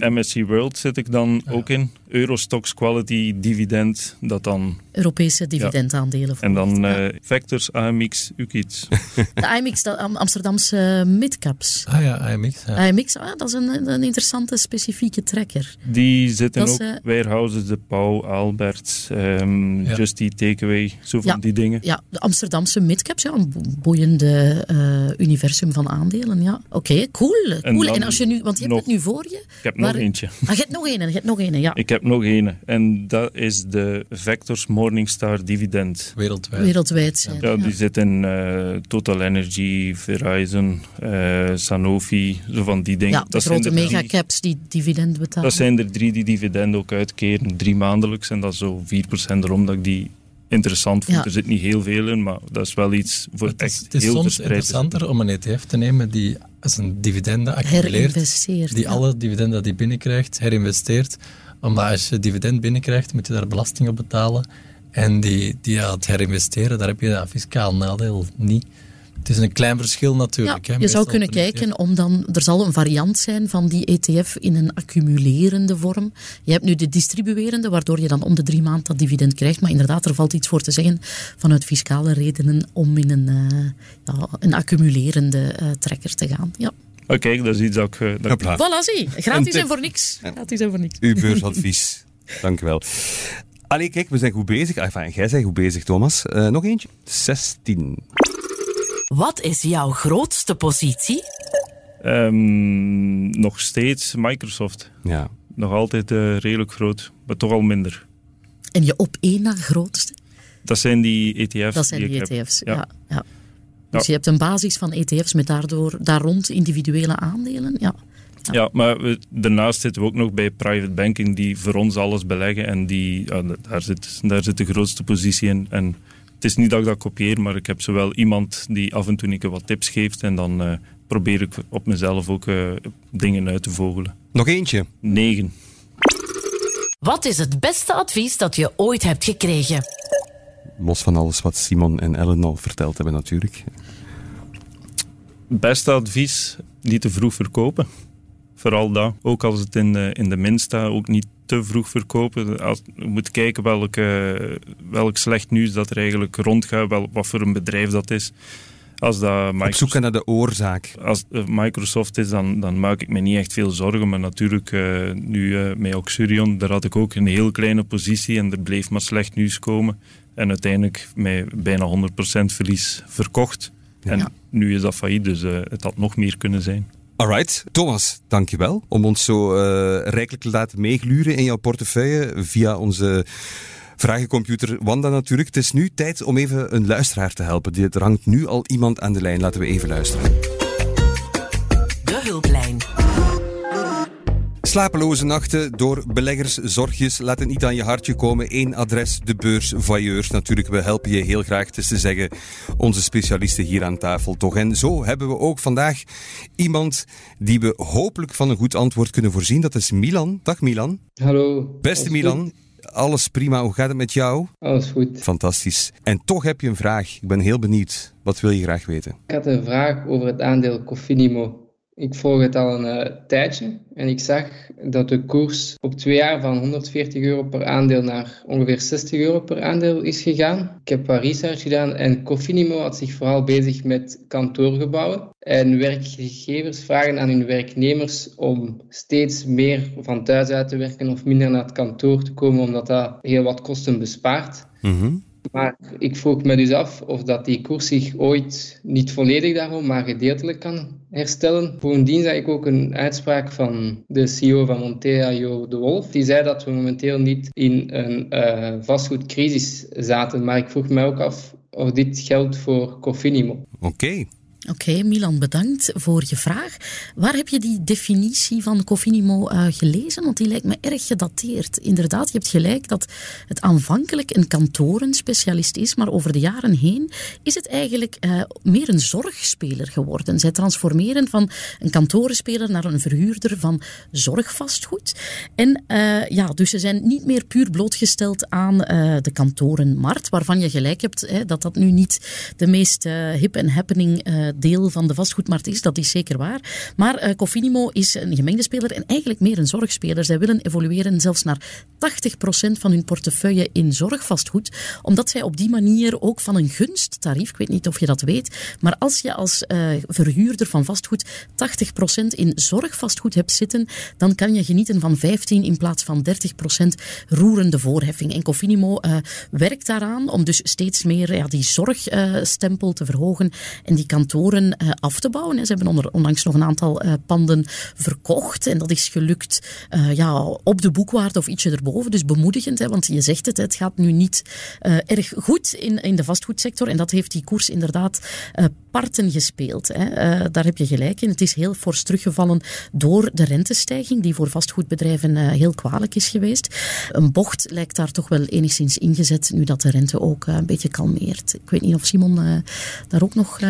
uh, (laughs) MSC World zit ik dan ook in. Eurostox Quality Dividend, dat dan... Europese dividendaandelen. Ja. En dan uh, Vectors, AMX, UKITS. (laughs) De AMX, de Amsterdamse midcaps. Ah ja, AMX. Ja. AMX, ah, dat is een, een interessante specifieke trekker. Die zit en ook uh, Warehouses, de Pauw, Albert, um, ja. Justy, Takeaway, zo van ja, die dingen. Ja, de Amsterdamse midcaps, ja, een boeiende uh, universum van aandelen. Ja. Oké, okay, cool. cool. En, en, als je nu, want je hebt het nu voor je. Ik heb maar, nog eentje. Ah, je hebt nog een, je hebt nog een, ja. Ik heb nog een. En dat is de Vectors Morningstar Dividend. Wereldwijd. Wereldwijd zijn. Ja, die zit in uh, Total Energy, Verizon, Sanofi, zo van die dingen. Ja, de dat grote megacaps die dividend betalen. Dat zijn er drie die dividend ook uitkeren, drie maandelijks. En dat is zo 4% erom dat ik die interessant vind. Ja. Er zit niet heel veel in, maar dat is wel iets voor het is, echt het is heel soms interessanter om een ETF te nemen die als een dividende accumuleert, die ja. alle dividenden die binnenkrijgt, herinvesteert. Omdat als je dividend binnenkrijgt, moet je daar belasting op betalen. En die, die ja, het herinvesteren, daar heb je dat fiscaal nadeel niet. Het is een klein verschil natuurlijk. Ja, hè, je zou kunnen een kijken om dan, er zal een variant zijn van die ETF in een accumulerende vorm. Je hebt nu de distribuerende, waardoor je dan om de drie maanden dat dividend krijgt. Maar inderdaad, er valt iets voor te zeggen vanuit fiscale redenen om in een, uh, ja, een accumulerende uh, trekker te gaan. Ja. Kijk, dat is iets dat ik... Uh, dat ik... Voilà, zie. Gratis en voor niks. Gratis en voor niks. Uw beursadvies. (laughs) Dank u wel. Allee, kijk, we zijn goed bezig. Enfin, jij bent goed bezig, Thomas. Uh, nog eentje. 16. Wat is jouw grootste positie? Um, nog steeds Microsoft. Ja. Nog altijd uh, redelijk groot, maar toch al minder. En je op één na grootste? Dat zijn die ETF's. Dat zijn die, ETF's, heb. ja. ja. Dus ja. je hebt een basis van ETF's met daardoor, daar rond individuele aandelen. Ja. Ja, ja maar we, daarnaast zitten we ook nog bij private banking die voor ons alles beleggen. En die, ja, daar, zit, daar zit de grootste positie in. En het is niet dat ik dat kopieer, maar ik heb zowel iemand die af en toe een keer wat tips geeft. En dan uh, probeer ik op mezelf ook uh, dingen uit te vogelen. Nog eentje. Negen. Wat is het beste advies dat je ooit hebt gekregen? Los van alles wat Simon en Ellen al verteld hebben natuurlijk. Beste advies, niet te vroeg verkopen. Vooral dat. Ook als het in de, in de min staat, ook niet te vroeg verkopen. Als, je moet kijken welk, uh, welk slecht nieuws dat er eigenlijk rondgaat, wel, wat voor een bedrijf dat is. Als dat Microsoft, Op zoek naar de oorzaak. Als Microsoft is, dan, dan maak ik me niet echt veel zorgen. Maar natuurlijk, uh, nu uh, met Oxurion, daar had ik ook een heel kleine positie en er bleef maar slecht nieuws komen. En uiteindelijk met bijna 100% verlies verkocht. Ja. En nu is dat failliet, dus het had nog meer kunnen zijn. Alright, Thomas, dankjewel om ons zo uh, rijkelijk te laten meegluren in jouw portefeuille via onze vragencomputer Wanda natuurlijk. Het is nu tijd om even een luisteraar te helpen. Er hangt nu al iemand aan de lijn. Laten we even luisteren. De hulplijn. Slapeloze nachten door beleggerszorgjes. Laat het niet aan je hartje komen. Eén adres, de beurs Voyeurs. Natuurlijk, we helpen je heel graag. Het is te zeggen, onze specialisten hier aan tafel toch. En zo hebben we ook vandaag iemand die we hopelijk van een goed antwoord kunnen voorzien. Dat is Milan. Dag Milan. Hallo. Beste Milan. Alles prima. Hoe gaat het met jou? Alles goed. Fantastisch. En toch heb je een vraag. Ik ben heel benieuwd. Wat wil je graag weten? Ik had een vraag over het aandeel Cofinimo. Ik volg het al een uh, tijdje en ik zag dat de koers op twee jaar van 140 euro per aandeel naar ongeveer 60 euro per aandeel is gegaan. Ik heb wat research gedaan en Cofinimo had zich vooral bezig met kantoorgebouwen. En werkgevers vragen aan hun werknemers om steeds meer van thuis uit te werken of minder naar het kantoor te komen, omdat dat heel wat kosten bespaart. Mm-hmm. Maar ik vroeg me dus af of dat die koers zich ooit niet volledig daarom, maar gedeeltelijk kan herstellen. Bovendien zag ik ook een uitspraak van de CEO van Montea, Jo de Wolf. Die zei dat we momenteel niet in een uh, vastgoedcrisis zaten. Maar ik vroeg me ook af of dit geldt voor Cofinimo. Oké. Oké, Milan, bedankt voor je vraag. Waar heb je die definitie van Cofinimo uh, gelezen? Want die lijkt me erg gedateerd. Inderdaad, je hebt gelijk dat het aanvankelijk een kantorenspecialist is, maar over de jaren heen is het eigenlijk uh, meer een zorgspeler geworden. Zij transformeren van een kantorenspeler naar een verhuurder van zorgvastgoed. En uh, ja, dus ze zijn niet meer puur blootgesteld aan de kantorenmarkt, waarvan je gelijk hebt hè, dat dat nu niet de meest hip en happening deel van de vastgoedmarkt is, dat is zeker waar. Maar uh, Cofinimo is een gemengde speler en eigenlijk meer een zorgspeler. Zij willen evolueren zelfs naar 80% van hun portefeuille in zorgvastgoed, omdat zij op die manier ook van een gunsttarief, ik weet niet of je dat weet, maar als je als uh, verhuurder van vastgoed 80% in zorgvastgoed hebt zitten, dan kan je genieten van 15 in plaats van 30% roerende voorheffing. En Cofinimo uh, werkt daaraan om dus steeds meer die zorgstempel te verhogen en die kantoren uh, af te bouwen. Ze hebben onlangs nog een aantal uh, panden verkocht en dat is gelukt uh, ja, op de boekwaarde of ietsje erboven. Dus bemoedigend, hè, want je zegt het, het gaat nu niet erg goed in, in de vastgoedsector en dat heeft die koers inderdaad parten gespeeld. Hè. daar heb je gelijk in. Het is heel fors teruggevallen door de rentestijging die voor vastgoedbedrijven heel kwalijk is geweest. Een bocht lijkt daar toch wel enigszins ingezet nu dat de rente ook een beetje kalmeert. Ik weet niet of Simon daar ook nog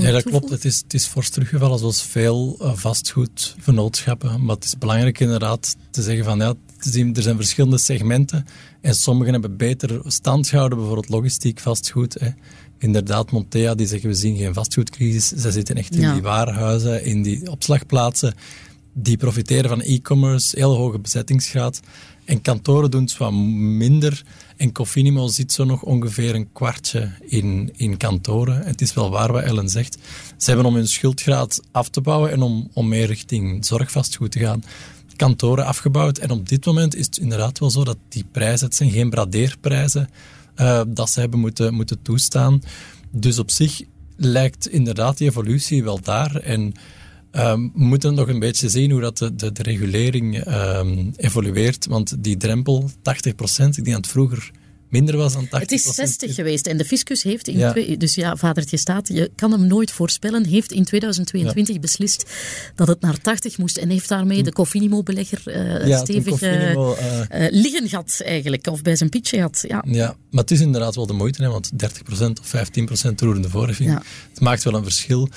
ja, dat klopt. Het is, het is fors teruggevallen, zoals veel vastgoedvernootschappen. Maar het is belangrijk inderdaad te zeggen van ja, er zijn verschillende segmenten en sommigen hebben beter stand gehouden, bijvoorbeeld logistiek vastgoed. Hè. Inderdaad, Montea, die zeggen we zien geen vastgoedcrisis. Ze zitten echt in die warenhuizen, in die opslagplaatsen. Die profiteren van e-commerce, heel hoge bezettingsgraad. En kantoren doen het wat minder. En Cofinimo zit zo nog ongeveer een kwartje in, in kantoren. Het is wel waar wat Ellen zegt. Ze hebben om hun schuldgraad af te bouwen en om, om meer richting zorgvastgoed te gaan, kantoren afgebouwd. En op dit moment is het inderdaad wel zo dat die prijzen, het zijn geen bradeerprijzen, uh, dat ze hebben moeten, moeten toestaan. Dus op zich lijkt inderdaad die evolutie wel daar. En Um, we moeten nog een beetje zien hoe dat de, de, regulering um, evolueert. Want die drempel, 80 procent, ik denk dat vroeger minder was dan 80 Het is 60 geweest en de fiscus heeft in twee, dus ja, vadertje staat, je kan hem nooit voorspellen, heeft in 2022 beslist dat het naar 80 moest en heeft daarmee de Cofinimo-belegger uh, ja, stevig uh, uh, liggen gehad eigenlijk, of bij zijn pitje had. Ja. ja, maar het is inderdaad wel de moeite, hè, want 30% of 15% roerende voorheffing, ja. het maakt wel een verschil.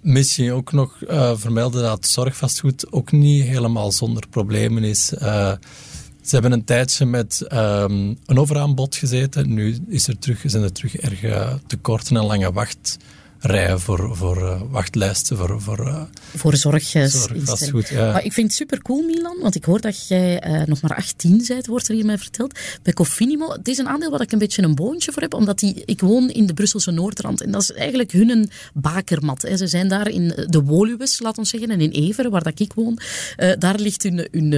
misschien ook nog vermelden dat zorgvastgoed ook niet helemaal zonder problemen is. Ze hebben een tijdje met um, een overaanbod gezeten. Nu is er terug, zijn er terug erg tekorten en lange wacht rijen voor, voor uh, wachtlijsten voor, voor, uh, voor zorginstellingen. Ja. Maar ik vind het super cool, Milan, want ik hoor dat jij uh, nog maar 18 bent, wordt er hier mij verteld. Bij Cofinimo, het is een aandeel waar ik een beetje een boontje voor heb, omdat die, ik woon in de Brusselse Noordrand en dat is eigenlijk hun bakermat. Hè. Ze zijn daar in de Woluwes, laat ons zeggen, en in Everen, waar dat ik woon, daar ligt hun, hun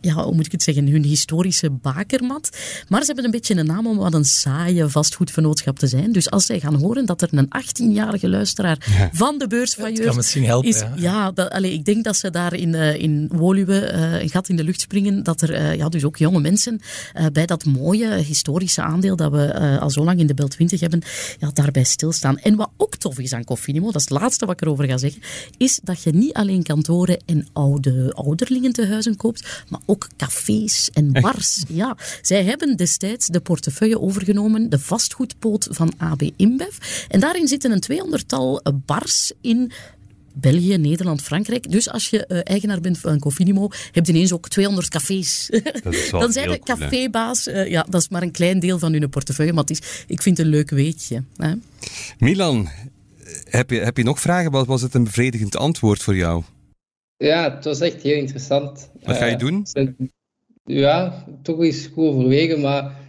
ja, hoe moet ik het zeggen, hun historische bakermat. Maar ze hebben een beetje een naam om wat een saaie vastgoedvernootschap te zijn. Dus als zij gaan horen dat er een 18-jarige luisteraar van de beursvailleur. Dat kan misschien helpen. Is, ja, dat, allez, ik denk dat ze daar in, uh, in Woluwe uh, een gat in de lucht springen. Dat er uh, ja, dus ook jonge mensen bij dat mooie historische aandeel dat we al zo lang in de Bel 20 hebben, ja, daarbij stilstaan. En wat ook tof is aan Cofinimo, dat is het laatste wat ik erover ga zeggen, is dat je niet alleen kantoren en oude ouderlingen te huizen koopt, maar ook cafés en bars. Ja, zij hebben destijds de portefeuille overgenomen, de vastgoedpoot van AB InBev. En daarin zitten een 200 honderdtal bars in België, Nederland, Frankrijk. Dus als je uh, eigenaar bent van Cofinimo, heb je ineens ook 200 cafés. (laughs) Dan zijn de cafébaas. Uh, ja, dat is maar een klein deel van hun portefeuille, maar het is, ik vind het een leuk weetje. Hè? Milan, heb je, heb je nog vragen? Wat was het een bevredigend antwoord voor jou? Ja, het was echt heel interessant. Wat ga je uh, doen? Ja, toch eens goed overwegen, maar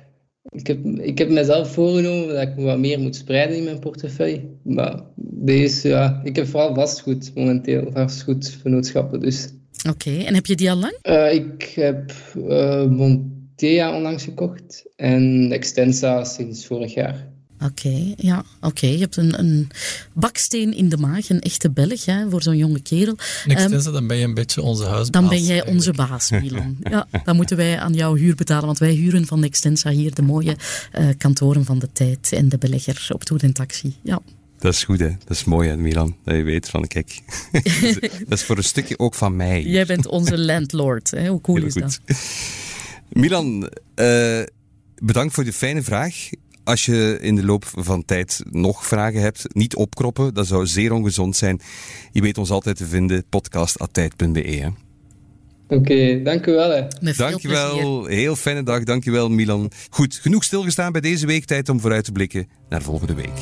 ik heb, ik heb mezelf voorgenomen dat ik wat meer moet spreiden in mijn portefeuille. Maar deze, ja, ik heb vooral vastgoed momenteel, vastgoedvernootschappen. Dus. Oké, en heb je die al lang? Uh, ik heb uh, Montea onlangs gekocht en Extensa sinds vorig jaar. Oké, ja, oké. Je hebt een, een, baksteen in de maag, een echte Belg hè, voor zo'n jonge kerel. Niks um, dan ben je een beetje onze huisbaas. Dan ben jij onze baas, Milan. (laughs) ja, dan moeten wij aan jou huur betalen, want wij huren van Extensa hier de mooie uh, kantoren van de tijd en de belegger op Toer en Taxi. Ja. Dat is goed, hè? Dat is mooi, hè, Milan? Dat je weet van, kijk, (laughs) dat is voor een stukje ook van mij. Jij bent onze landlord, hè? Hoe cool is dat? Milan, uh, bedankt voor de fijne vraag. Als je in de loop van tijd nog vragen hebt, niet opkroppen. Dat zou zeer ongezond zijn. Je weet ons altijd te vinden, podcast.tijd.be. Oké, okay, dank u wel. Hè. Met dank je wel. Heel fijne dag. Dank je wel, Milan. Goed, genoeg stilgestaan bij deze week. Tijd om vooruit te blikken naar volgende week.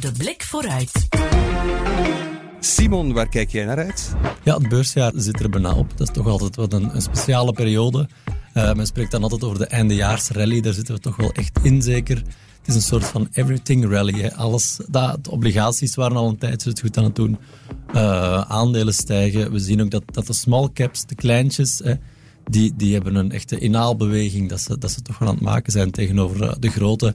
De blik vooruit. Simon, waar kijk jij naar uit? Ja, het beursjaar zit er bijna op. Dat is toch altijd wat een, een speciale periode. Uh, men spreekt dan altijd over de eindejaarsrally. Daar zitten we toch wel echt in, zeker. Het is een soort van everything rally. Hè. Alles, dat, de obligaties waren al een tijdje het goed aan het doen. Uh, aandelen stijgen. We zien ook dat, dat de small caps, de kleintjes, hè, die, die hebben een echte inhaalbeweging dat ze, dat ze toch wel aan het maken zijn tegenover eh, de grote.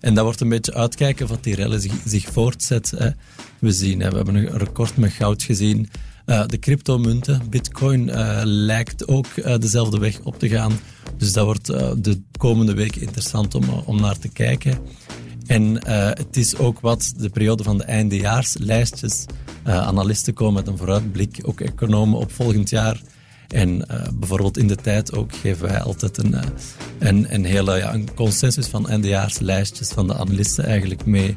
En dat wordt een beetje uitkijken of die rally zich, zich voortzet. Hè. We zien, we hebben een record met goud gezien. Uh, de cryptomunten, bitcoin, uh, lijkt ook uh, dezelfde weg op te gaan. Dus dat wordt de komende weken interessant om, om naar te kijken. En het is ook wat de periode van de eindejaarslijstjes. analisten komen met een vooruitblik, ook economen op volgend jaar. En bijvoorbeeld in de tijd ook geven wij altijd een, een, een hele ja, een consensus van eindejaarslijstjes van de analisten eigenlijk mee.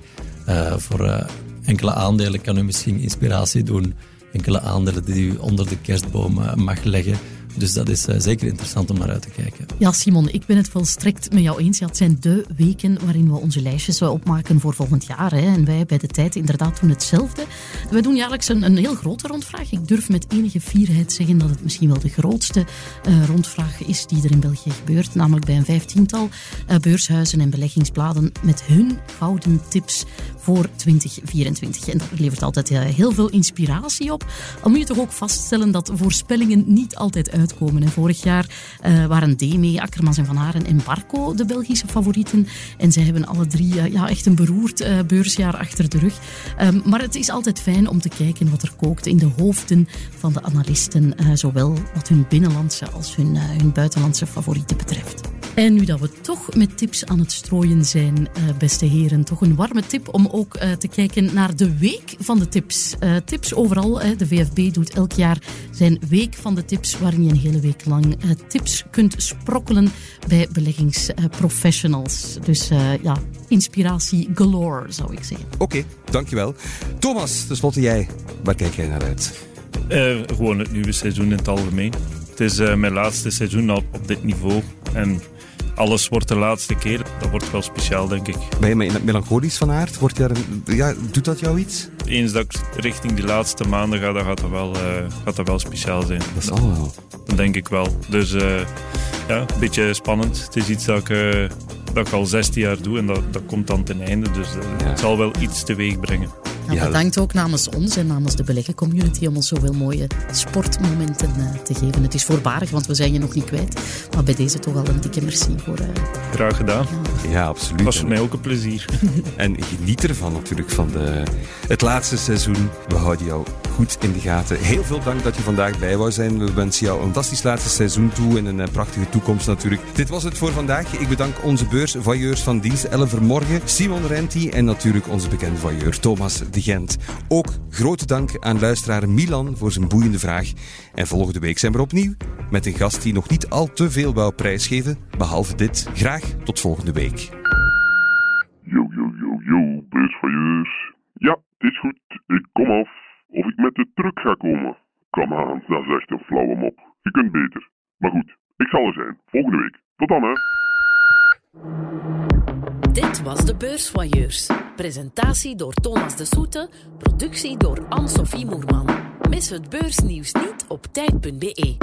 voor enkele aandelen kan u misschien inspiratie doen enkele aandelen die u onder de kerstboom eh, mag leggen. Dus dat is uh, zeker interessant om naar uit te kijken. Ja, Simon, ik ben het volstrekt met jou eens. Ja, het zijn de weken waarin we onze lijstjes opmaken voor volgend jaar. Hè. En wij bij de tijd inderdaad doen hetzelfde. We doen jaarlijks een, een heel grote rondvraag. Ik durf met enige fierheid zeggen dat het misschien wel de grootste rondvraag is die er in België gebeurt. Namelijk bij een vijftiental beurshuizen en beleggingsbladen met hun gouden tips voor 2024. En dat levert altijd heel veel inspiratie op. Al moet je toch ook vaststellen dat voorspellingen niet altijd uitkomen. En vorig jaar uh, waren Deme, Akkermans en Van Haren en Barco de Belgische favorieten. En zij hebben alle drie uh, ja, echt een beroerd beursjaar achter de rug. Um, maar het is altijd fijn om te kijken wat er kookt in de hoofden van de analisten. zowel wat hun binnenlandse als hun, hun buitenlandse favorieten betreft. En nu dat we toch met tips aan het strooien zijn, beste heren, toch een warme tip om ook te kijken naar de week van de tips. tips overal. de VFB doet elk jaar zijn week van de tips, waarin je een hele week lang uh, tips kunt sprokkelen bij beleggingsprofessionals. dus uh, ja, inspiratie galore, zou ik zeggen. Oké, okay, dankjewel. Thomas, tenslotte jij. Waar kijk jij naar uit? Uh, gewoon het nieuwe seizoen in het algemeen. Het is mijn laatste seizoen op, op dit niveau. En alles wordt de laatste keer. Dat wordt wel speciaal, denk ik. Ben je melancholisch van aard? Wordt daar een, ja, doet dat jou iets? Eens dat ik richting die laatste maanden ga, dan gaat dat wel, uh, gaat dat wel speciaal zijn. Dat zal wel. Dat denk ik wel. Dus uh, ja, een beetje spannend. Het is iets dat ik, uh, dat ik al 16 jaar doe en dat, dat komt dan ten einde. Dus ja. het zal wel iets teweeg brengen. Ja, bedankt ook namens ons en namens de beleggen-community om ons zoveel mooie sportmomenten uh, te geven. Het is voorbarig, want we zijn je nog niet kwijt. Maar bij deze toch al een dikke merci voor... Uh, Graag gedaan. Ja, ja absoluut. was voor mij ook een plezier. en geniet ervan natuurlijk, van de, het laatste seizoen. We houden jou goed in de gaten. Heel veel dank dat je vandaag bij wou zijn. We wensen jou een fantastisch laatste seizoen toe en een uh, prachtige toekomst natuurlijk. Dit was het voor vandaag. Ik bedank onze beursvoyeurs van dienst Ellen Vermorgen, Simon Renti en natuurlijk onze bekende voyeur Thomas de Gent. Ook grote dank aan luisteraar Milan voor zijn boeiende vraag. En volgende week zijn we opnieuw met een gast die nog niet al te veel wou prijsgeven, behalve dit. Graag tot volgende week. Yo, yo, yo, yo, beursvoyeurs. Ja, het is goed. Ik kom af. Of ik met de truck ga komen. Kom aan, dat is echt een flauwe mop. Je kunt beter. Maar goed, ik zal er zijn. Volgende week. Tot dan, hè. Dit was de Beursvoyeurs. Presentatie door Thomas de Soete, productie door Anne-Sophie Moerman. Mis het beursnieuws niet op tijd.be.